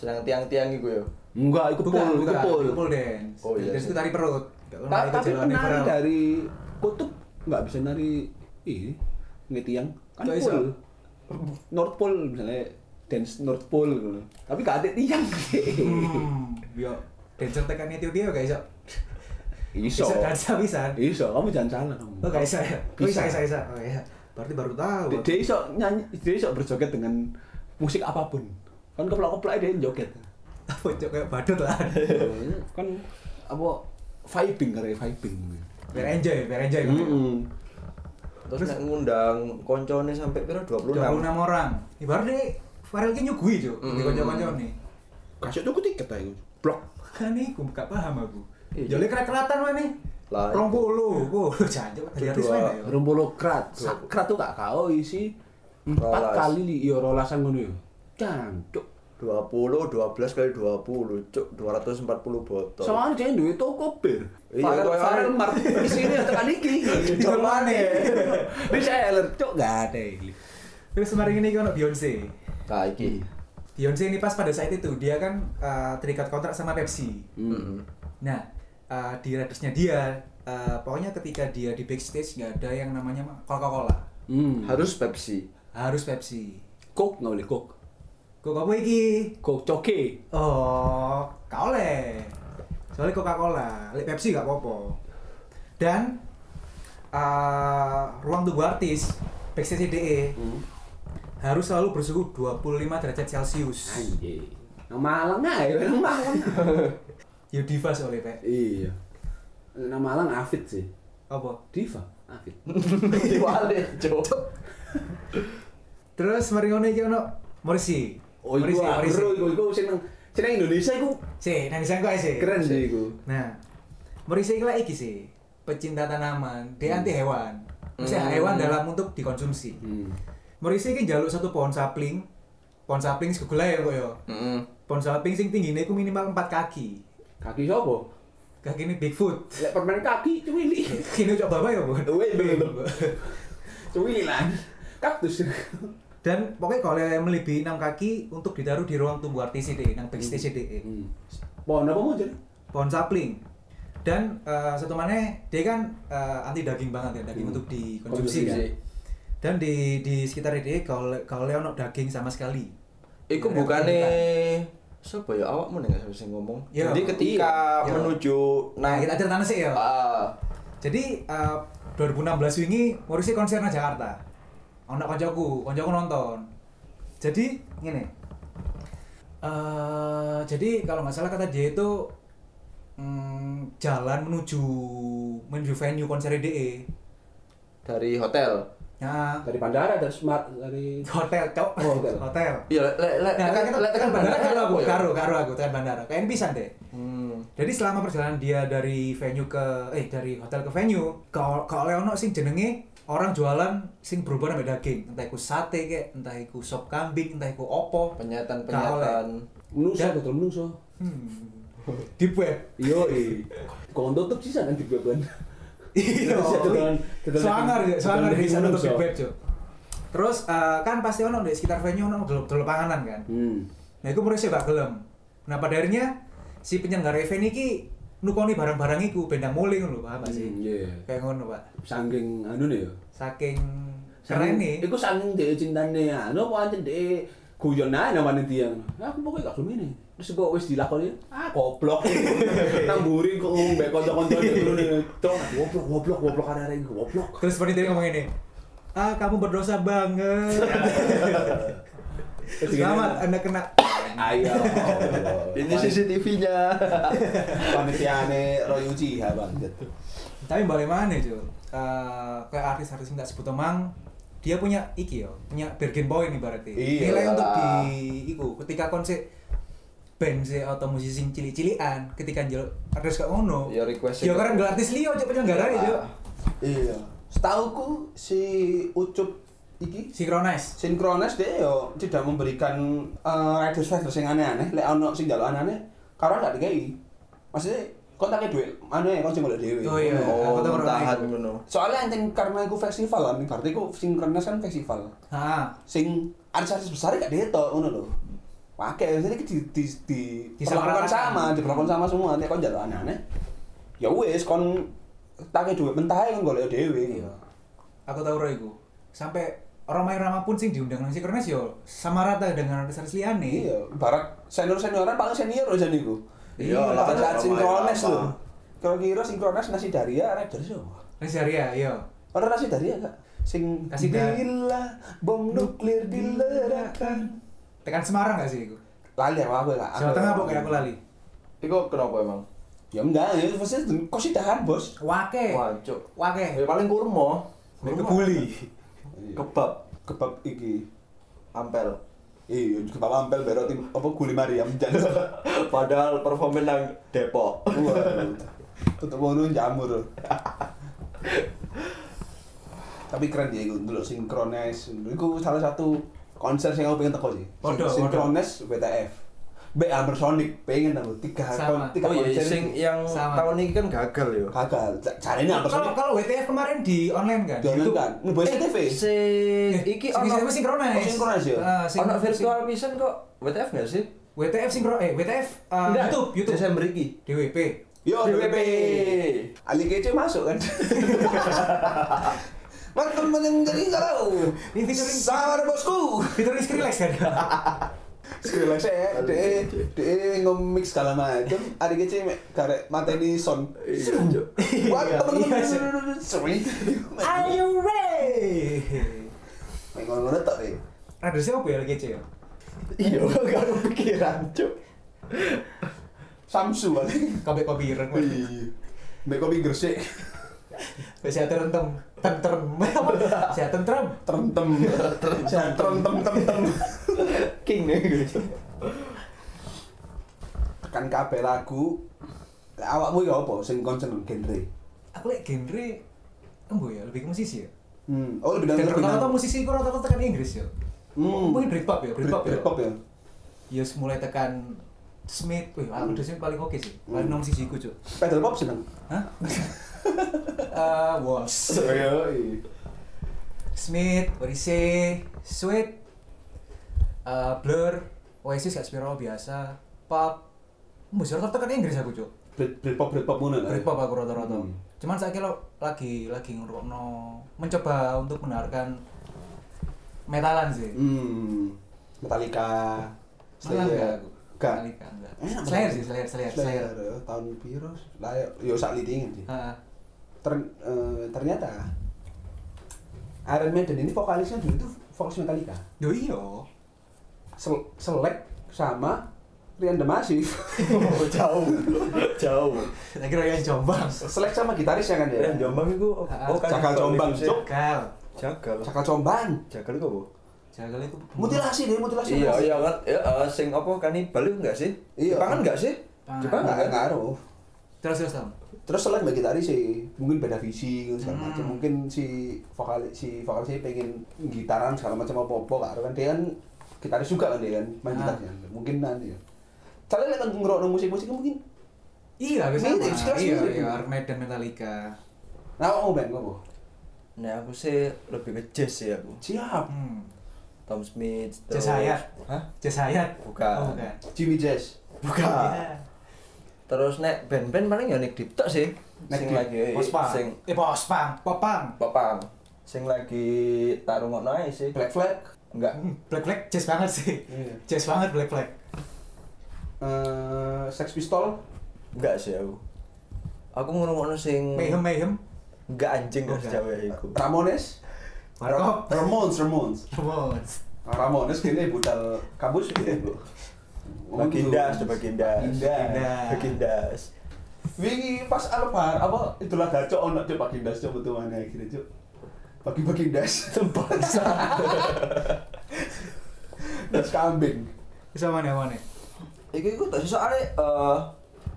Senang tiang-tiang iku ya. Enggak, ikut Bukan, pol, ikut bukan, pol. pole dance. Oh, iya dance sih. itu tari perut. Gak Ta- Tapi penari Everell. dari kutub nggak bisa nari ini ngetiang kan Nggak iso. pol. North Pole misalnya dance North Pole gitu. Tapi gak ada tiang. Hmm, yo dancer tekan Ethiopia gak iso. Iso. Bisa dansa bisa. Iso, kamu jangan salah kamu. Oh gak iso ya? Oh Bisa. bisa, bisa, bisa. Oh iya. Berarti baru tahu. Dia, dia iso nyanyi, dia iso berjoget dengan musik apa pun. Kan keplak-keplak dia joget. Apa kayak badut lah. kan apa vibing karena vibing. Biar enjoy, biar enjoy. Mm-mm. Terus nek ngundang koncone sampai piro 26. 26 orang. Ibaratnya Farel ki nyugui cok. Di Hmm. kanca-kancane. Kasih tuku tiket aja. Blok. Kan iku gak paham aku. Iya. Jole kelatan wae nih. Lah, Rong puluh, oh [laughs] jancuk artis Dua- mana ya? Rumpolo krat. Sakrat tuh gak kau isi empat kali li iyo rolasan ngono yo. Cancuk. 20 12 kali 20 cuk 240 botol. Soalnya dia duwe toko bir. Iya, yang- Mart isine tekan iki. Jual mana? Bisa eler cuk gak ada. Terus kemarin ini kan Beyonce. Nah, iki. Beyonce ini pas pada saat itu dia kan uh, terikat kontrak sama Pepsi. Heeh. Nah uh, di Radersnya dia uh, pokoknya ketika dia di backstage nggak ada yang namanya Coca-Cola. Hmm. Harus Pepsi. Harus Pepsi. Coke nggak boleh Coke. Kok apa iki? Coke. Oh, gak oleh. Soalnya Coca-Cola, lek Pepsi gak apa-apa. Dan uh, ruang tunggu artis backstage DE Hmm. harus selalu bersuhu 25 derajat Celcius. Anjir. Nang Malang ae, nang Malang. Ya diva soalnya, Pak. Iya. Nang Malang Afid sih. Apa? Diva, Afid. [laughs] Diwale cuk. Terus mari ngono iki ono Morrissey. Oh, iku bro, iku iku sing nang sing nang Indonesia iku Si, nang bisa kok sih. keren sih iku. Nah, Morrissey iki lah iki sih. Pecinta tanaman, dia anti hewan. Maksudnya Hmm. hewan dalam untuk dikonsumsi. Hmm. Morrissey iki njaluk satu pohon sapling. Pohon sapling segula ya kok ya. Heeh. Pohon sapling sing tinggine iku minimal 4 kaki. Kaki sapa? Kaki ini Bigfoot. Lek permen kaki cuwili. Kini coba apa ya, Bu? [laughs] Cuwili lah. Kaktus. Dan pokoknya kalau yang melebihi 6 kaki untuk ditaruh di ruang tunggu ini, nang backstage ini. Hmm. Pohon apa mau jadi? Pohon sapling. Dan eh, satu mana dia kan eh, anti daging banget ya, daging Hmm. untuk dikonsumsi kan. Dan di di sekitar dia kalau kalau ono daging sama sekali. Iku permintaan. siapa ya awakmu nggak bisa ngomong. Iya. Jadi ketika Iya. menuju Nah, nah kita ceritanya sih ya. ah Jadi eh, 2016 wingi Morrissey konser nang Jakarta. Ono koncoku, koncoku nonton. Jadi ngene. eh jadi kalau nggak salah kata dia itu mm, jalan menuju menuju venue konser DE. dari hotel. Nah, Dari bandara, dari smart, dari hotel, cok. Oh, hotel. hotel. Iya, lek lek Nah, kan tekan lek tekan bandara karo aku, ya? karo karo aku tekan bandara. Kayak pisan deh. Hmm. Jadi selama perjalanan dia dari venue ke eh dari hotel ke venue, kalau kalau ono sing jenenge orang jualan sing berhubungan sama daging, entah iku sate kek, entah iku sop kambing, entah iku opo. Penyataan-penyataan. menuso, Dan- betul menuso. Hmm. Di web. Yo. Kau tutup sih kan di beban. Iya. Tetelan- tetelan- Swanger, ya, tetelan bisa nutup di web, Cuk. Terus eh, kan pasti ono di sekitar venue ono dulu panganan kan. Hmm. Nah, itu menurut saya gak gelem. Nah, pada akhirnya si penyelenggara event iki nukoni barang-barang iku bendang muling lho, paham gak sih? Hmm, Iya. Kayak ngono, Pak. Saking anu nih ya. Saking keren nih. Iku saking dhek cintane anu apa ancen dhek guyon ae nang panitia. Aku pokoknya gak gelem ini. Terus kok wis dilakoni, ah goblok. [laughs] Nang mburi kok ngomong mbek kanca-kanca nih. Tok goblok goblok goblok arek-arek goblok. Terus panitia ngomong ini, ah kamu berdosa banget. [laughs] Selamat anda kena Ayo. Ini CCTV-nya. panitiane Roy Uchiha banget. Tapi balik mana cuy? Eh, kayak artis-artis yang tak sebut emang dia punya iki yo, punya bargain point nih berarti. Iya Nilai untuk di iku ketika konser band sih atau musisi sing cilik-cilikan ketika njaluk artis gak ngono. Ya, request Ya karena artis liyo cuk penyelenggara ya Iya. Setauku si Ucup iki? Synchronize. sinkronis dia yo. Tidak memberikan uh, riders riders yang aneh-aneh. Lek ono sing njaluk aneh-aneh karena gak dikai. Maksudnya kontaknya duit? Aneh kon sing golek dhewe? Oh iya. Oh, Aku ngono. soalnya anjing karena iku festival kan berarti iku sinkronis kan festival. Ah, sing artis-artis besar gak ditok ngono lho. Pakai jadi di di di diperlakukan sama diperlakukan sama semua. Nek kon njaluk aneh-aneh ya wis kon take duit mentah kon golek dhewe iya. Aku tahu roh iku. Sampai orang main Rama pun sing diundang nang Synchronize yo sama rata dengan artis-artis liyane. iya barat senior senioran paling senior aja niku Iya, lah, saat apa, sinkronis apa. lho kira-kira sinkronis nasi daria riders yo Resaria, iya. Orang nasi daria gak sing Nasi Daria. bila bom nuklir diledakkan Tekan Semarang gak sih iku? lali aku aku gak Jawa Tengah pokoknya aku lali. Iku kenapa emang? ya enggak ya pasti kosidahan bos Wake. Wancuk. Wake. Ya paling kurma, Kebuli. [laughs] kebab, kebab iki ampel. iya kebab ampel berarti tim apa guli Mariam jan [laughs] Padahal performa nang Depok. Waduh. tutup ngono jamur. Tapi keren dia itu dulu sinkronis itu salah satu konser yang aku pengen teko sih. Sinkronis WTF B Amber Sonic pengen aku tiga Sama. tiga Oh iya, konser sing itu. yang Sama. tahun ini kan gagal yo. gagal cari ini Amber Kalau Sonic kalau WTF kemarin di online kan? di online kan ngebuat Eh, TV Sing iki sing ono ono sinkronis. Oh, sinkronis ya? Ah, sing- ono sing- virtual mission kok WTF enggak sih? WTF sinkro eh WTF uh, Enggak, YouTube YouTube Desember iki. DWP. Yo, DWP. Ali Kece masuk kan. Mantan menjadi kalau. Ini featuring- ada bosku. Fitur Skrillex kan? [laughs] Sekali lagi saya, de de nge-mix segala macam. Ali Kece mek karek mateni son. Iya, Cuk. Buat Iya, temen-temen. Sorry. Are you ready? Mek ngono-ngono tok e. Ada siapa ya LGC ya? Iya, [laughs] gak kepikiran, Cuk. Samsu ali. Kabeh kopi ireng. Iya. Mek kopi gresik. Saya terentem, tentrem, [laughs] saya tentrem. Trentem. Trentem tem tem. King nih gitu. Tekan kabeh lagu. Lah awakmu ya apa sing concern genre? Aku lihat genre, embo ya lebih ke musisi ya. Hmm. Oh, lebih lebih rata-rata musisi itu rata-rata tekan Inggris ya. Hmm. Mungkin Britpop ya, Britpop ya. Britpop ya. Ya mulai tekan Smith, wih, aku udah Smith paling oke sih. Paling Hmm. nom musisiku cuy. Pedal pop seneng. Hah? [laughs] Eh, Walls. Smith, Odyssey, Sweet, eh, Blur, Oasis gak Spiro biasa, Pop, musik rata tekan Inggris aku cuy. Brit Britpop Britpop ngono lah. ya? Britpop aku rata-rata. Hmm. Cuman saya kira lagi lagi ngerokno mencoba untuk mendengarkan metalan sih. Hmm. Metallica. Malah enggak aku. Enggak. Metallica enggak. Enak Slayer sih, Slayer, Slayer, Slayer. Slayer. Tahun? Lah ya, yo sak litingin sih. Heeh. Ter- eh, ternyata Iron Maiden ini vokalisnya dulu itu vokalis Metallica. Yo iya. Sel selek sama Rian The Massive. [laughs] jauh. Jauh. Saya kira yang Jombang. selek sama gitarisnya kan dia. Dan Jombang itu oh, oh kan Cakal Jombang. Jagal. Jagal. Cakal Combang. Jagal itu apa? Jagal itu Mutilasi deh, mutilasi. Iya, iya kan. Ya, eh, sing apa kanibal itu enggak sih? Iya. Jepangan enggak sih? Jepang Enggak enggak kan? ngaruh. Terus terus Tom. Terus selain bagi gitaris sih mungkin beda visi gitu, segala Hmm. macam mungkin si vokal si vokalis pengen gitaran segala macam apa apa kan dia kan gitaris juga kan dia kan main Ah. gitarnya mungkin nanti ya Soalnya kan ngerokok musik-musik mungkin Iya, bisa Mirip, sama. sekelas Iya, mirip. iya, Iron Maiden Metallica. nah kamu band kamu Nah, aku sih lebih ke jazz sih aku. siap Hmm. Tom Smith. Jazz Hayat. Hah? Jazz Hayat. Bukan. Oh, bukan. Jimmy Jazz Bukan. Iya. Terus nek band-band paling ya Nick Deep tok sih. Nick sing lagi Pospang. sing Eh, pospang, popang. popang. Sing lagi tarung ae sih. Black Flag Enggak. Hmm, Black Flag jazz banget sih. Iya. Jazz banget Black Flag. eh Sex Pistol Enggak sih aku. Aku ngrungokno sing Mayhem Mayhem. enggak anjing Oh, kok. Jawa iku. Ramones. Ramones Ramones Ramones. Ramones kini budal kampus gitu Bagindas, coba Bagindas. Bagindas. Bagindas. Wingi pas albar apa itulah gacok ono cuk Pak Gindas cuk metu mana akhirnya cuk. Bagi-bagi das bangsa. Das kambing. Bisa mana mana? Iki iku tak soalnya eh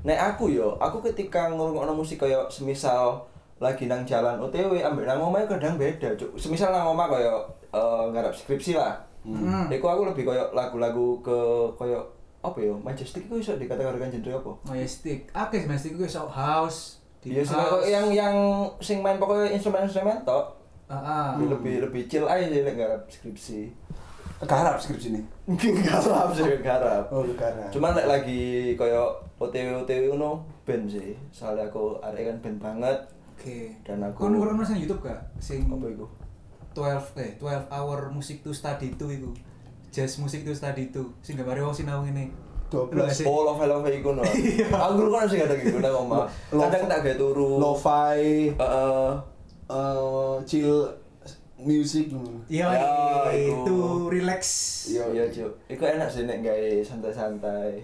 nek aku yo, aku ketika ngrungokno musik kaya semisal lagi nang jalan OTW ambek nang omah kadang beda, Cuk. Semisal nang omah kaya eh ngarep skripsi lah. Hmm. Iku aku lebih kaya lagu-lagu ke kaya apa ya? Majestic iku iso dikategorikan genre apa? Majestic. Akeh Majestic gue so house. Iya, sing kaya yang yang sing main pokoknya instrumen-instrumen tok. Ah, ah. Lebih lebih chill aja sih lek ngarep skripsi. Garap skripsi ini. [laughs] garap sih, garap. Oh, garap. Cuman lek lagi kaya OTW OTW ngono band sih. Soalnya aku arek kan band banget. Oke. Dan aku- Kon ngrungokno sing YouTube gak? Sing Apa iku? 12 eh 12 hour music to study to iku. Jazz music to study to. Sing gambare wong sinau ngene. 12. Lho, sih. Oh, love love iku no. Aku kan sing ada gitu nang omah. Kadang tak gawe turu. Lo-fi Heeh. eh chill music. Iya, Ya, itu relax. Iya, iya, Cuk. Iku enak sih nek gawe santai-santai.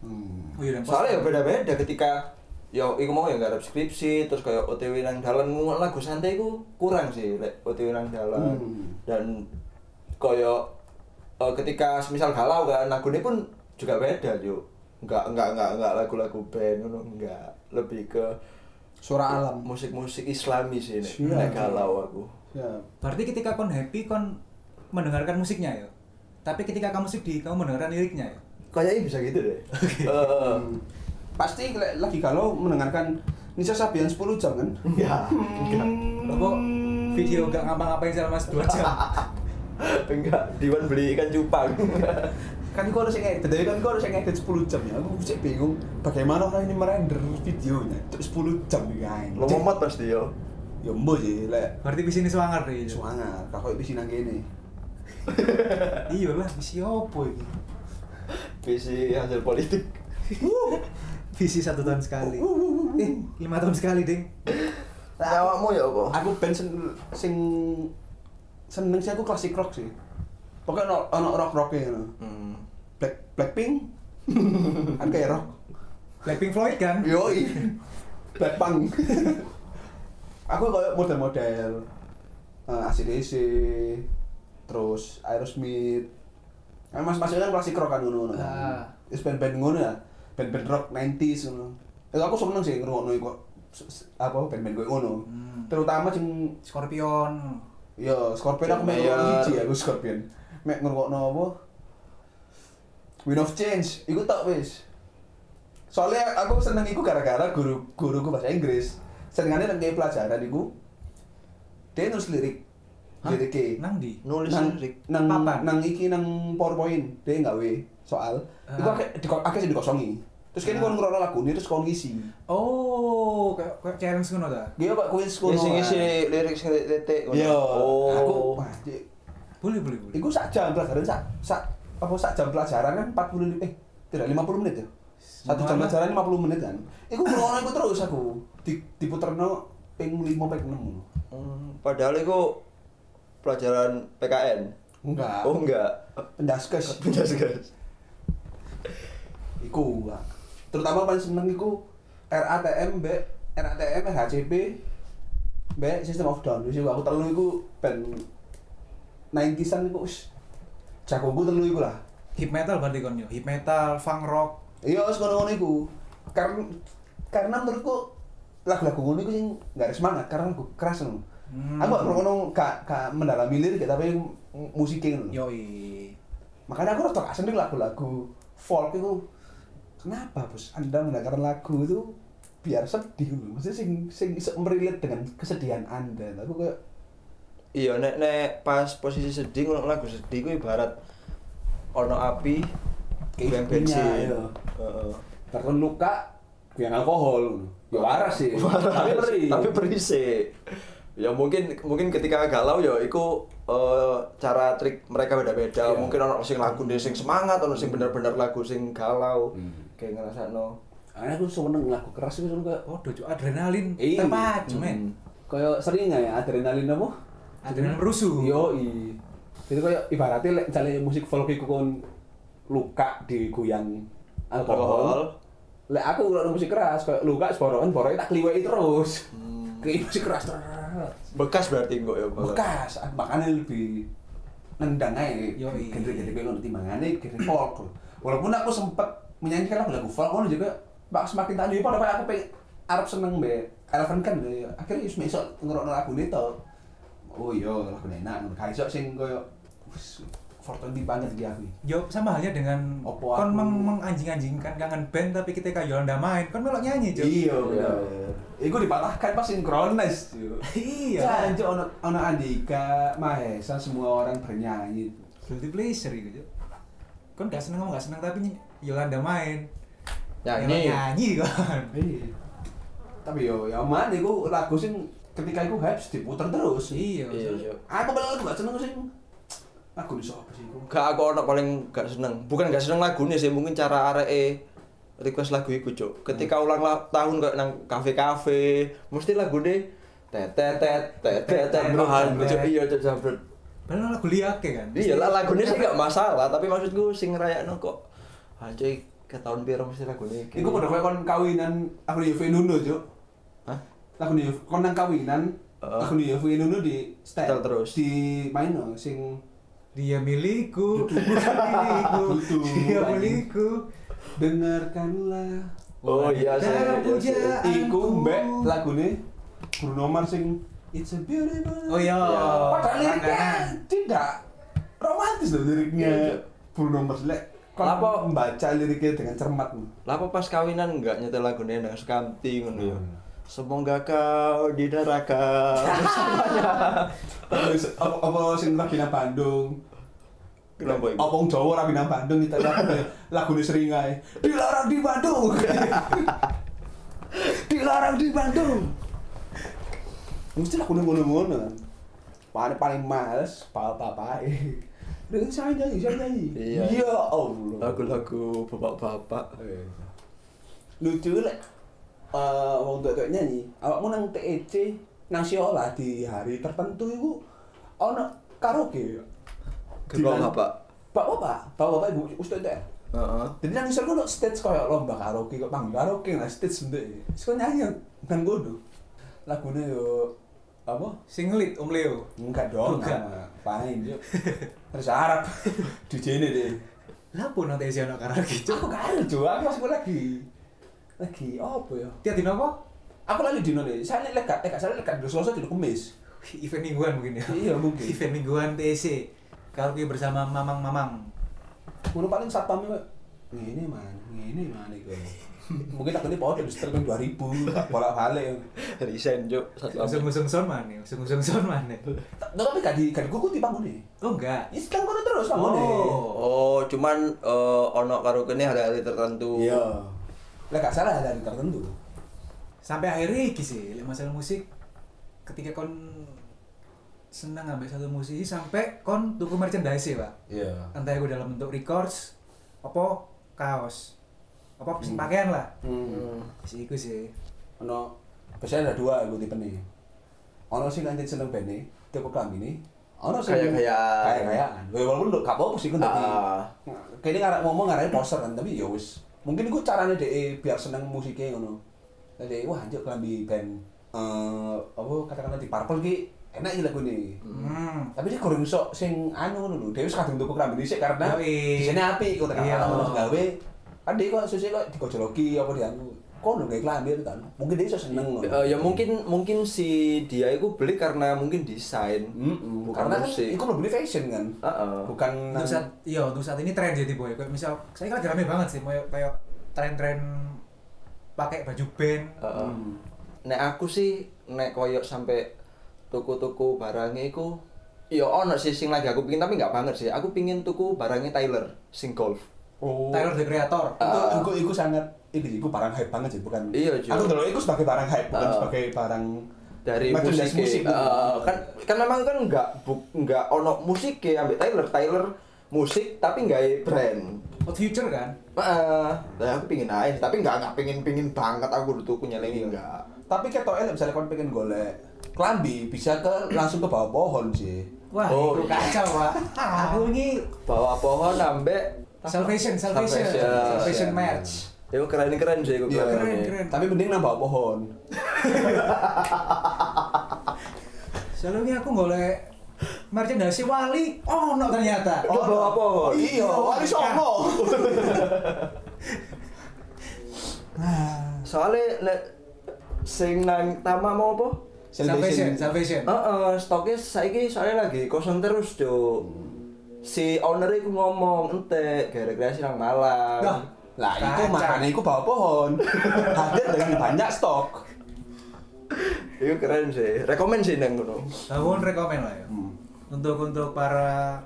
Hmm. Oh iya, Soalnya ya beda-beda ketika yo iku mau ya garap skripsi terus kayak OTW nang dalan lagu santai iku kurang sih lek OTW nang dalan. Hmm. Dan koyo eh, ketika semisal galau kan lagune pun juga beda, Cuk. Enggak enggak enggak enggak lagu-lagu band enggak. Lebih ke Suara alam. musik-musik islami sih nek Siap. nek galau aku. Ya. Berarti ketika kon happy kon mendengarkan musiknya ya. Tapi ketika kamu sedih kamu mendengarkan liriknya ya. Kayaknya bisa gitu deh. Heeh. Hmm. Pasti lagi kalau mendengarkan Nisa Sabian 10 jam kan? Ya, enggak. Lo kok video gak ngapa-ngapain selama 2 jam. [laughs] Enggak, Diwan beli ikan cupang. kan itu harus ngedit, tapi kan itu harus ngedit 10 jam ya. Aku sih bingung bagaimana orang ini merender videonya terus 10 jam ya. Lo momot pasti yo. Ya mbok sih lek Berarti di sini semangat nih. suangar, kakak bisa nang kene. [laughs] Iya lah, visi opo iki? Visi hasil politik. Visi satu tahun sekali. Eh, lima tahun sekali, Ding. Awakmu ya apa? Aku band sen, sing seneng sih aku klasik rock sih. Pokoknya ono ono rock rocknya ngono. Hmm. Black Blackpink [laughs] kan kayak rock. Blackpink Floyd kan? Yoi. [laughs] Blackpunk. [laughs] aku kayak model-model uh, ACDC, terus Aerosmith. Kan mas masnya kan klasik rock kan ngono ngono. Ah. Wis band-band ngono ya. Band-band rock 90s ngono. Itu aku seneng sih ngrungokno iku apa band-band koyo ngono. Hmm. Terutama sing Scorpion. Ya Scorpion aku ngrungokno Mayer. siji aku Scorpion. Mek ngrungokno apa? Wind of Change, iku tok wis. Soalnya aku seneng iku gara-gara guru guruku bahasa Inggris. Senengane nang pelajaran iku dia nulis lirik. Liriknya. Nang di? Nulis nang, lirik. nang, nang iki nang PowerPoint dia nggawe soal. Iku akeh akeh sing dikosongi. Terus kene kon ngrono lagu terus kon ngisi. Oh, kayak kayak challenge ngono ta? Dia kok kuis kono. Isi isi ah. lirik sing titik. ngono. Iya. Aku Oh. Boleh, boleh, boleh. Iku sak jam pelajaran sak sak apa sak jam pelajaran kan 40 li- eh tidak 50 menit ya. Satu jam pelajaran 50 menit kan. Iku ngono iku terus aku. Di diputerno ping 5 ping 6. Hmm, padahal itu pelajaran PKN. Enggak. Oh enggak. Pendaskes. Guys. Iku. Terutama paling seneng iku RATM B RATM HCP B System of Down. Wis iku aku telu iku ben 90-an iku wis jagoku telu iku lah. Hip metal berarti kon yo. Hip metal, funk rock. Iya, wis ngono-ngono iku. Karena karena menurutku lagu-lagu ngono iku sing gak ada semangat karena lagu keras ngono. Hmm. Aku gak ngono gak gak mendalami lirik tapi m- musiknya ngono. Yoi. Makanya aku rasa gak seneng lagu-lagu folk itu. Kenapa, Bos? Anda mendengarkan lagu itu biar sedih ngono. Maksudnya sing sing merelate dengan kesedihan Anda. Aku kayak Iya, nek nek pas posisi sedih ngono lagu sedih ku ibarat ono api Kayak bensin. iya. Terkena luka yang alkohol. Ya waras sih. [laughs] Tapi perih. Tapi berisik. Ya mungkin mungkin ketika galau ya iku eh, cara trik mereka beda-beda. Iya. Mungkin ono sing lagu sing semangat, ono sing bener-bener lagu sing galau. Hmm. Kayak ngrasakno. Karena aku seneng lagu keras itu kayak Oh, dojo adrenalin Iya. terpacu, men. kayak sering nggak ya adrenalin apa? Adrenalin merusuh. Yo i. Itu kayak ibaratnya lek misalnya musik folk iku kon luka digoyang alkohol. Alkohol. Lek aku ngrungokno musik keras kayak luka seborokan boroke tak kliweki terus. Hmm. [laughs] Kayak musik keras terus. Bekas berarti kok ya. Bekas, makanya lebih nendang aja Yoi. genre-genre kayak ngono timbangannya genre folk. Walaupun aku sempet menyanyikan lagu-lagu folk ngono juga bak semakin tak pada pada aku pengen Arab seneng be Eleven kan ya. akhirnya wis mesok ngerokno lagu ini to. Oh iya lagu enak ngono. Kayak iso sing koyo Fortune banget iki aku. Yo sama halnya dengan Opo kon aku- meng menganjing-anjingkan kangen band tapi kita kayak Yolanda main, kon melok nyanyi, Cuk. Iya bener. Iku dipatahkan pas sinkronis. [laughs] Iya. Janji ono ono Andika, Mahesa semua orang bernyanyi. Guilty pleasure gitu, Cuk. Kon gak seneng ngomong gak seneng tapi Yolanda main. Nyanyi. Nyanyi kon. Iya. Tapi yo ya mana iku lagu sing ketika iku hype diputer terus. Iya. Iya, iya. Aku malah gak seneng sing lagu di apa sih? Gak aku ono paling gak seneng. Bukan gak seneng lagunya sih, mungkin cara areke request lagu iku, Cuk. Ketika ulang la- tahun kayak nang kafe-kafe, mesti lagu deh tetet tetet tetet bahan Cuk. Iya, Cuk, jambret. Padahal lagu liake kan. Iya lah lagunya sih gak masalah, tapi maksudku sing ngerayakno kok anjay ke tahun piro mesti lagune iki. Iku padha koyo kon kawinan aku di Yuve Nuno, Cuk. Hah? Lagu di kon nang kawinan Heeh. aku di Yuve Nuno di setel Setel terus. di main no sing Dia milikku, [laughs] bukan milikku. Dia milikku. dengarkanlah Oh iya. Dalam iya pujaan. iku mbek lagune Bruno Mars sing It's a beautiful Oh iya. Iya. Padahal liriknya tidak romantis loh liriknya. Iya. Bruno Mars lek Apa? membaca liriknya dengan cermat. Lah apa pas kawinan enggak nyetel lagunya nang sekanti ngono ya. Hmm. Semoga kau di neraka bersamanya. [laughs] Terus apa apa sing lagi nang Bandung. Kenapa? Apa wong Jawa rapi nang Bandung kita lagu seringai. Dilarang di Bandung. [laughs] Dilarang di Bandung. Mesti lagu ngono-ngono kan. Paling paling males papa-papa. Dengan saya nyanyi, saya nyanyi. Iya. Ya Allah. Lagu-lagu bapak-bapak. lucu lek eh wong tuwa nyanyi awakmu nang TEC nang Siola di hari tertentu iku ono karaoke Ketua bapak. Bapak bapak, bapak bapak ibu ustaz teh. Heeh. Jadi nang isor ono stage koyo lomba karaoke kok panggung karaoke nah stage ndek. Wis kok nyanyi nang kono. Lagune yo apa? Sing ngelit Om Leo. Enggak dong, Enggak. Paling yo. Terus Arab [laughs] di sini deh. Lah pun nanti isi anak karaoke. Aku karo Jo, aku masuk lagi. Lagi apa ya? Tiap dino apa? Aku lali dino nih. Saya lek gak, lek gak salah lek gak di Selasa di Kemis. [laughs] Event mingguan mungkin ya. Iya, mungkin. Event mingguan TC. Karaoke bersama mamang-mamang. Ngono paling satpam kok ngene man, ngene man iku. [laughs] Mungkin aku ini podo di setel 2000 tak bolak-balik. Resign, Cuk. Satu lama. Usung-usung son mana? Usung-usung son mana? Tapi gak di gak dikukuti panggone. Oh enggak. Ya setel kono terus panggone. Oh. Oh, cuman eh, ono karaoke ini hari-hari tertentu. Iya. Lek gak salah dari tertentu. Sampai akhirnya iki sih, masalah musik ketika kon senang ngambil satu musisi sampai kon tuku merchandise pak Iya. entah itu dalam bentuk records apa kaos apa sing pakaian lah Hmm. si iku sih Ono biasanya ada dua aku tipe nih. Ono sing anjir seneng bene, tipe kami ini. Ono sing Kayak-kayaan. Kayak-kayaan. Ya, Walaupun lo gak apa-apa sih kan tadi. Ah. Kayaknya ngarep ngomong ngarep poster kan, tapi ya wis. Mungkin iku carane dhek biar seneng musiknya ngono. Jadi wah anjir klambi band eh apa katakanlah di Purple ki enak iki lagu nih. hmm. Tapi dia kurang iso sing anu lho. Dia kadung tuku klambi dhisik karena di sini kok Iya. tekan ono gawe. Kan dia kok susi kok digojoloki apa dia anu. Kok lho gawe klambi itu kan. Mungkin dia seneng ngono. Eh, ya mungkin mungkin si dia itu beli karena mungkin desain. Mm-mm. Bukan Karena kan musik. itu lebih fashion kan. Heeh. Bukan untuk saat iya untuk saat ini tren jadi boy kayak misal saya kan lagi rame banget sih kayak kayak tren-tren pakai baju band Heeh. Hmm. Nek aku sih nek koyok sampai tuku-tuku barangnya iku ya ono sih sing lagi aku pingin tapi nggak banget sih. Aku pingin tuku barangnya Tyler sing golf. Oh. Tyler the Creator. Itu Ah. itu itu sangat itu itu barang hype banget sih bukan. Iya, aku dulu itu sebagai barang hype bukan Ah. sebagai barang dari musik, musik Eh, kan kan memang kan nggak bu, nggak ono musik ya ambil Tyler. Tyler musik tapi nggak brand. Hot Future kan? Heeh. Nah, aku pingin aja tapi nggak nggak pingin pingin banget aku udah tuku nyelengi nggak. Tapi ketok elek misalnya kon pengen golek klambi bisa ke langsung ke bawah pohon sih. Wah Oh, itu iya. kacau pak. [laughs] Aku ini bawa pohon ambek Salvation, Salvation, Salvation. Salvation match. Itu keren keren sih gue Iya, Keren, keren. Tapi mending nambah pohon. Soalnya [laughs] aku golek merchandise wali, oh no ternyata. Oh, bawa pohon. Iya, wali songo. [laughs] Soalnya lek sing nang tama mau apa? Salvation, Salvation. Heeh, stoknya saiki soalnya lagi kosong terus, Cuk. Si owner iku ngomong ente gara-gara silang malam. Dah. Lah itu makanya itu bawa pohon. [laughs] Hadir dengan banyak stok. Itu keren sih. Rekomen sih nang ngono. Tahun rekomen lah ya. Hmm. Untuk untuk para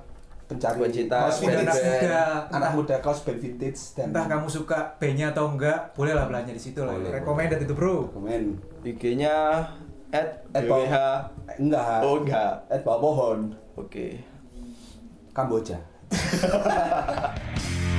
Pencari kaos band-band. anak muda, Anak muda kaos band vintage dan entah kamu suka bandnya atau enggak, boleh lah belanja di situ lah. Boleh, Recommended itu bro. komen. IG-nya at At BWH. Enggak. Oh enggak. At bawa pohon. Oke. Kamboja. [laughs]